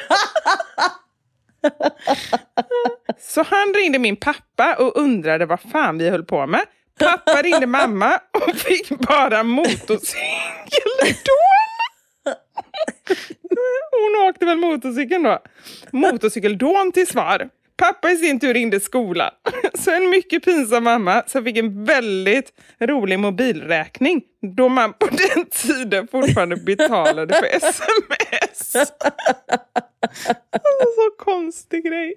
[SPEAKER 1] Så han ringde min pappa och undrade vad fan vi höll på med. Pappa ringde mamma och fick bara motorcykeldån. Hon åkte väl motorcykeln då. Motorcykeldån till svar. Pappa i sin tur ringde skolan. Så en mycket pinsam mamma som fick en väldigt rolig mobilräkning då man på den tiden fortfarande betalade för sms. Alltså, så konstig grej.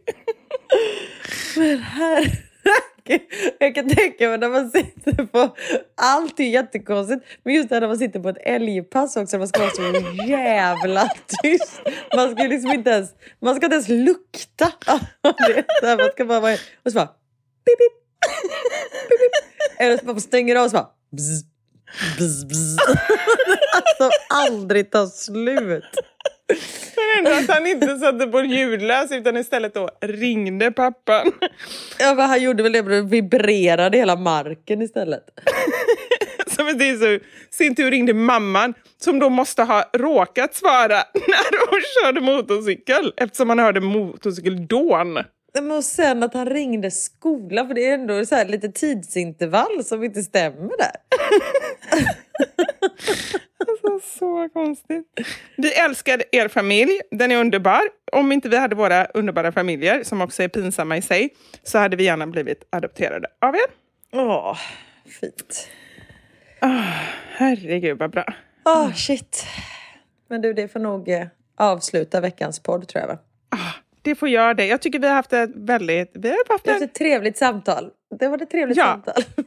[SPEAKER 3] Jag kan tänka mig när man sitter på... Allt är jättekonstigt. Men just det här när man sitter på ett älgpass också. Man ska vara så jävla tyst. Man ska liksom inte ens... Man ska inte ens lukta. det. Här, Man ska bara vara... Och så bara... Pip, pip. Pip, pip. Eller så bara stänger av och så bara... Bzz, bzz, bzz. Alltså aldrig tar slut.
[SPEAKER 1] Men ändå att han inte satte på ljudlös utan istället då ringde pappan.
[SPEAKER 3] Ja, men han gjorde väl det, men det vibrerade hela marken istället.
[SPEAKER 1] Som i sin tur- ringde mamman som då måste ha råkat svara när hon körde motorcykel eftersom han hörde motorcykeldån.
[SPEAKER 3] Men och sen att han ringde skolan, för det är ändå så lite tidsintervall som inte stämmer där.
[SPEAKER 1] Alltså, så konstigt. Vi älskar er familj. Den är underbar. Om inte vi hade våra underbara familjer, som också är pinsamma i sig, så hade vi gärna blivit adopterade av er.
[SPEAKER 3] Åh, fint.
[SPEAKER 1] Herregud vad bra.
[SPEAKER 3] Åh, shit. Men du, det får nog eh, avsluta veckans podd tror jag va?
[SPEAKER 1] Det får göra det. Jag tycker vi har haft ett väldigt... Vi har haft en,
[SPEAKER 3] ett trevligt samtal. Det var ett trevligt
[SPEAKER 1] Ja.
[SPEAKER 3] samtal.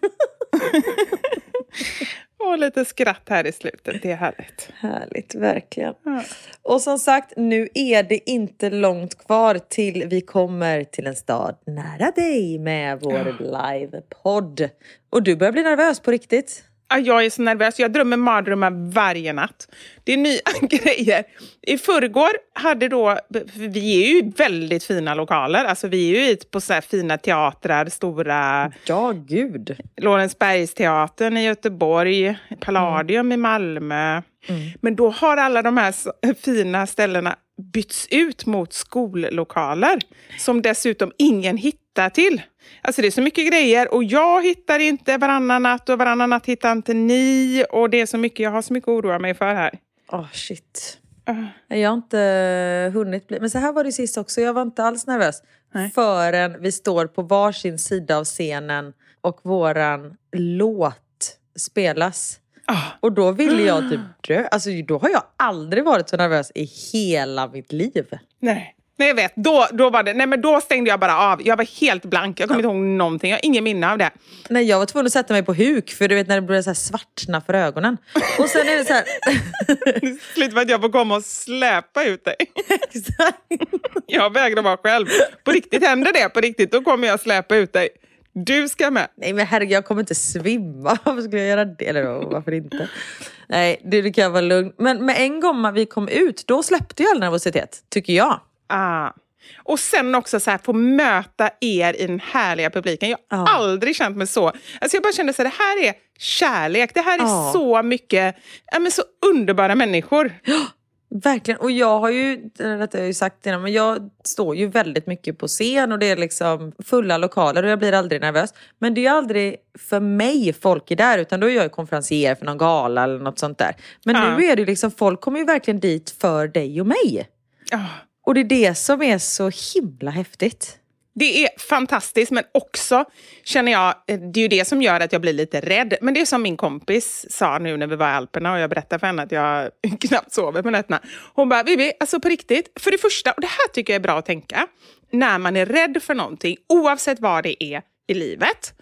[SPEAKER 1] och lite skratt här i slutet. Det är härligt.
[SPEAKER 3] Härligt, verkligen.
[SPEAKER 1] Ja.
[SPEAKER 3] Och som sagt, nu är det inte långt kvar till vi kommer till en stad nära dig med vår livepodd. Och du börjar bli nervös på riktigt.
[SPEAKER 1] Ja, jag är så nervös. Jag drömmer mardrömmar varje natt. Det är nya grejer. I förrgår hade då... Vi är ju väldigt fina lokaler. Alltså vi är ju på så fina teatrar, stora...
[SPEAKER 3] Ja, gud.
[SPEAKER 1] Lorensbergsteatern i Göteborg, Palladium mm. i Malmö. Mm. Men då har alla de här fina ställena bytts ut mot skollokaler som dessutom ingen hittar till. Alltså det är så mycket grejer och jag hittar inte varannan natt och varannan natt hittar inte ni och det är så mycket, jag har så mycket att oroa mig för här.
[SPEAKER 3] Åh oh, shit. Uh. Jag har inte hunnit bli... Men så här var det sist också, jag var inte alls nervös. Nej. Förrän vi står på varsin sida av scenen och våran låt spelas. Oh. Och då ville jag typ dö. Alltså då har jag aldrig varit så nervös i hela mitt liv.
[SPEAKER 1] Nej. Nej, jag vet. Då, då, var det, nej, men då stängde jag bara av. Jag var helt blank. Jag kommer ja. inte ihåg någonting. Jag har ingen minne av det.
[SPEAKER 3] Nej, jag var tvungen att sätta mig på huk för du vet när det började så här svartna för ögonen. Och sen är det så här...
[SPEAKER 1] Slut med att jag får komma och släpa ut dig. Exakt. jag vägrar vara själv. På riktigt, händer det på riktigt, då kommer jag släpa ut dig. Du ska med.
[SPEAKER 3] Nej men herregud, jag kommer inte svimma. Varför skulle jag göra det? Eller varför inte? Nej, det, det kan vara lugnt. Men med en gång vi kom ut, då släppte jag all nervositet, tycker jag.
[SPEAKER 1] Ah. Och sen också så här, få möta er i den härliga publiken. Jag har ah. aldrig känt mig så. Alltså jag bara kände att det här är kärlek. Det här är ah. så mycket, ja, men så underbara människor.
[SPEAKER 3] Verkligen. Och jag har ju, detta har jag ju sagt innan, men jag står ju väldigt mycket på scen och det är liksom fulla lokaler och jag blir aldrig nervös. Men det är ju aldrig för mig folk är där utan då är jag konferencier för någon gala eller något sånt där. Men ja. nu är det liksom, folk kommer ju verkligen dit för dig och mig. Ja. Och det är det som är så himla häftigt.
[SPEAKER 1] Det är fantastiskt, men också känner jag, eh, det är ju det som gör att jag blir lite rädd. Men det är som min kompis sa nu när vi var i Alperna och jag berättade för henne att jag knappt sover på nätterna. Hon bara, Vivi, alltså på riktigt, för det första, och det här tycker jag är bra att tänka, när man är rädd för någonting, oavsett vad det är i livet,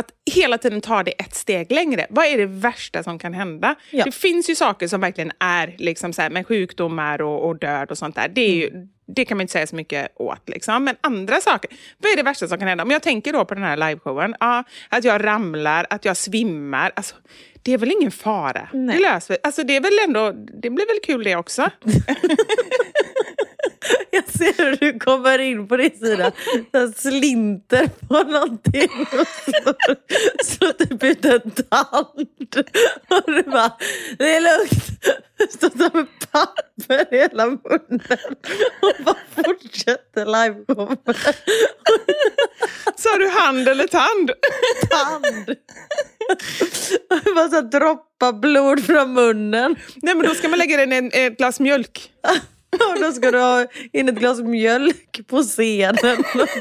[SPEAKER 1] att hela tiden ta det ett steg längre. Vad är det värsta som kan hända? Ja. Det finns ju saker som verkligen är liksom så här, med sjukdomar och, och död och sånt där. Det, ju, mm. det kan man inte säga så mycket åt. Liksom. Men andra saker, vad är det värsta som kan hända? Om jag tänker då på den här liveshowen, ja, att jag ramlar, att jag svimmar. Alltså, det är väl ingen fara? Nej. Det löser alltså, det är väl ändå, det blir väl kul det också?
[SPEAKER 3] Jag ser hur du kommer in på din sida, så slinter på någonting och slår typ ut en tand. Och du bara, det är lugnt. Står som med papper i hela munnen och bara fortsätter liveshowen.
[SPEAKER 1] Sa du hand eller tand?
[SPEAKER 3] Tand. Bara så droppa blod från munnen.
[SPEAKER 1] Nej men då ska man lägga den i ett glas mjölk.
[SPEAKER 3] Och då ska du ha in ett glas mjölk på scenen.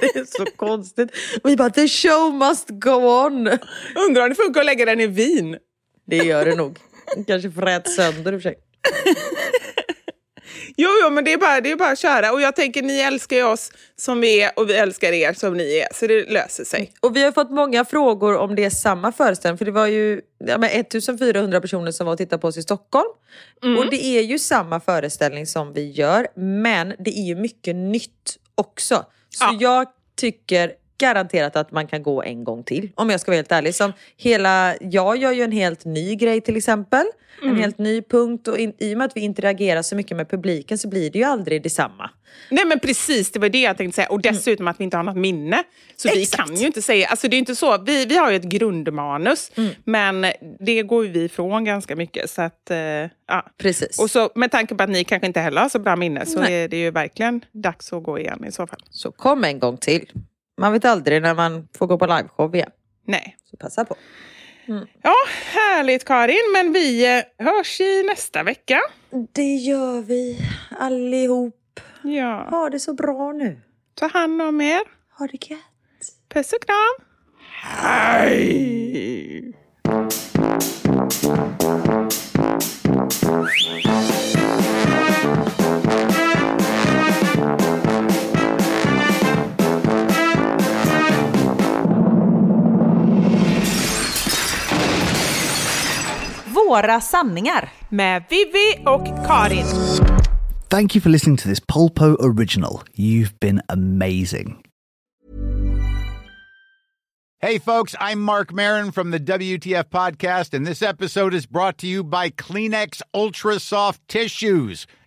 [SPEAKER 3] Det är så konstigt. Och vi bara, the show must go on.
[SPEAKER 1] Undrar om det funkar att lägga den i vin?
[SPEAKER 3] Det gör det nog. Kanske frät sönder i och för sig.
[SPEAKER 1] Jo, jo, men det är, bara, det är bara att köra. Och jag tänker, ni älskar ju oss som vi är och vi älskar er som ni är. Så det löser sig.
[SPEAKER 3] Och vi har fått många frågor om det är samma föreställning. För det var ju ja, 1400 personer som var och tittade på oss i Stockholm. Mm. Och det är ju samma föreställning som vi gör. Men det är ju mycket nytt också. Så ja. jag tycker garanterat att man kan gå en gång till. Om jag ska vara helt ärlig. Som hela, jag gör ju en helt ny grej till exempel. Mm. En helt ny punkt och in, i och med att vi interagerar så mycket med publiken så blir det ju aldrig detsamma.
[SPEAKER 1] Nej men precis, det var det jag tänkte säga. Och dessutom mm. att vi inte har något minne. Så Exakt. vi kan ju inte säga, alltså det är inte så, vi, vi har ju ett grundmanus mm. men det går vi ifrån ganska mycket. Så att, uh, ja.
[SPEAKER 3] Precis.
[SPEAKER 1] Och så med tanke på att ni kanske inte heller har så bra minne så Nej. är det ju verkligen dags att gå igen i så fall.
[SPEAKER 3] Så kom en gång till. Man vet aldrig när man får gå på liveshow igen.
[SPEAKER 1] Nej.
[SPEAKER 3] Så passa på.
[SPEAKER 1] Mm. Ja, härligt Karin. Men vi eh, hörs i nästa vecka.
[SPEAKER 3] Det gör vi allihop.
[SPEAKER 1] Ja.
[SPEAKER 3] Ha det så bra nu.
[SPEAKER 1] Ta hand om er.
[SPEAKER 3] Ha det gött.
[SPEAKER 1] Puss och kram. Hej!
[SPEAKER 2] Våra sanningar.
[SPEAKER 1] Med Vivi och Karin.
[SPEAKER 8] Thank you for listening to this Polpo original. You've been amazing.
[SPEAKER 9] Hey, folks, I'm Mark Marin from the WTF Podcast, and this episode is brought to you by Kleenex Ultra Soft Tissues,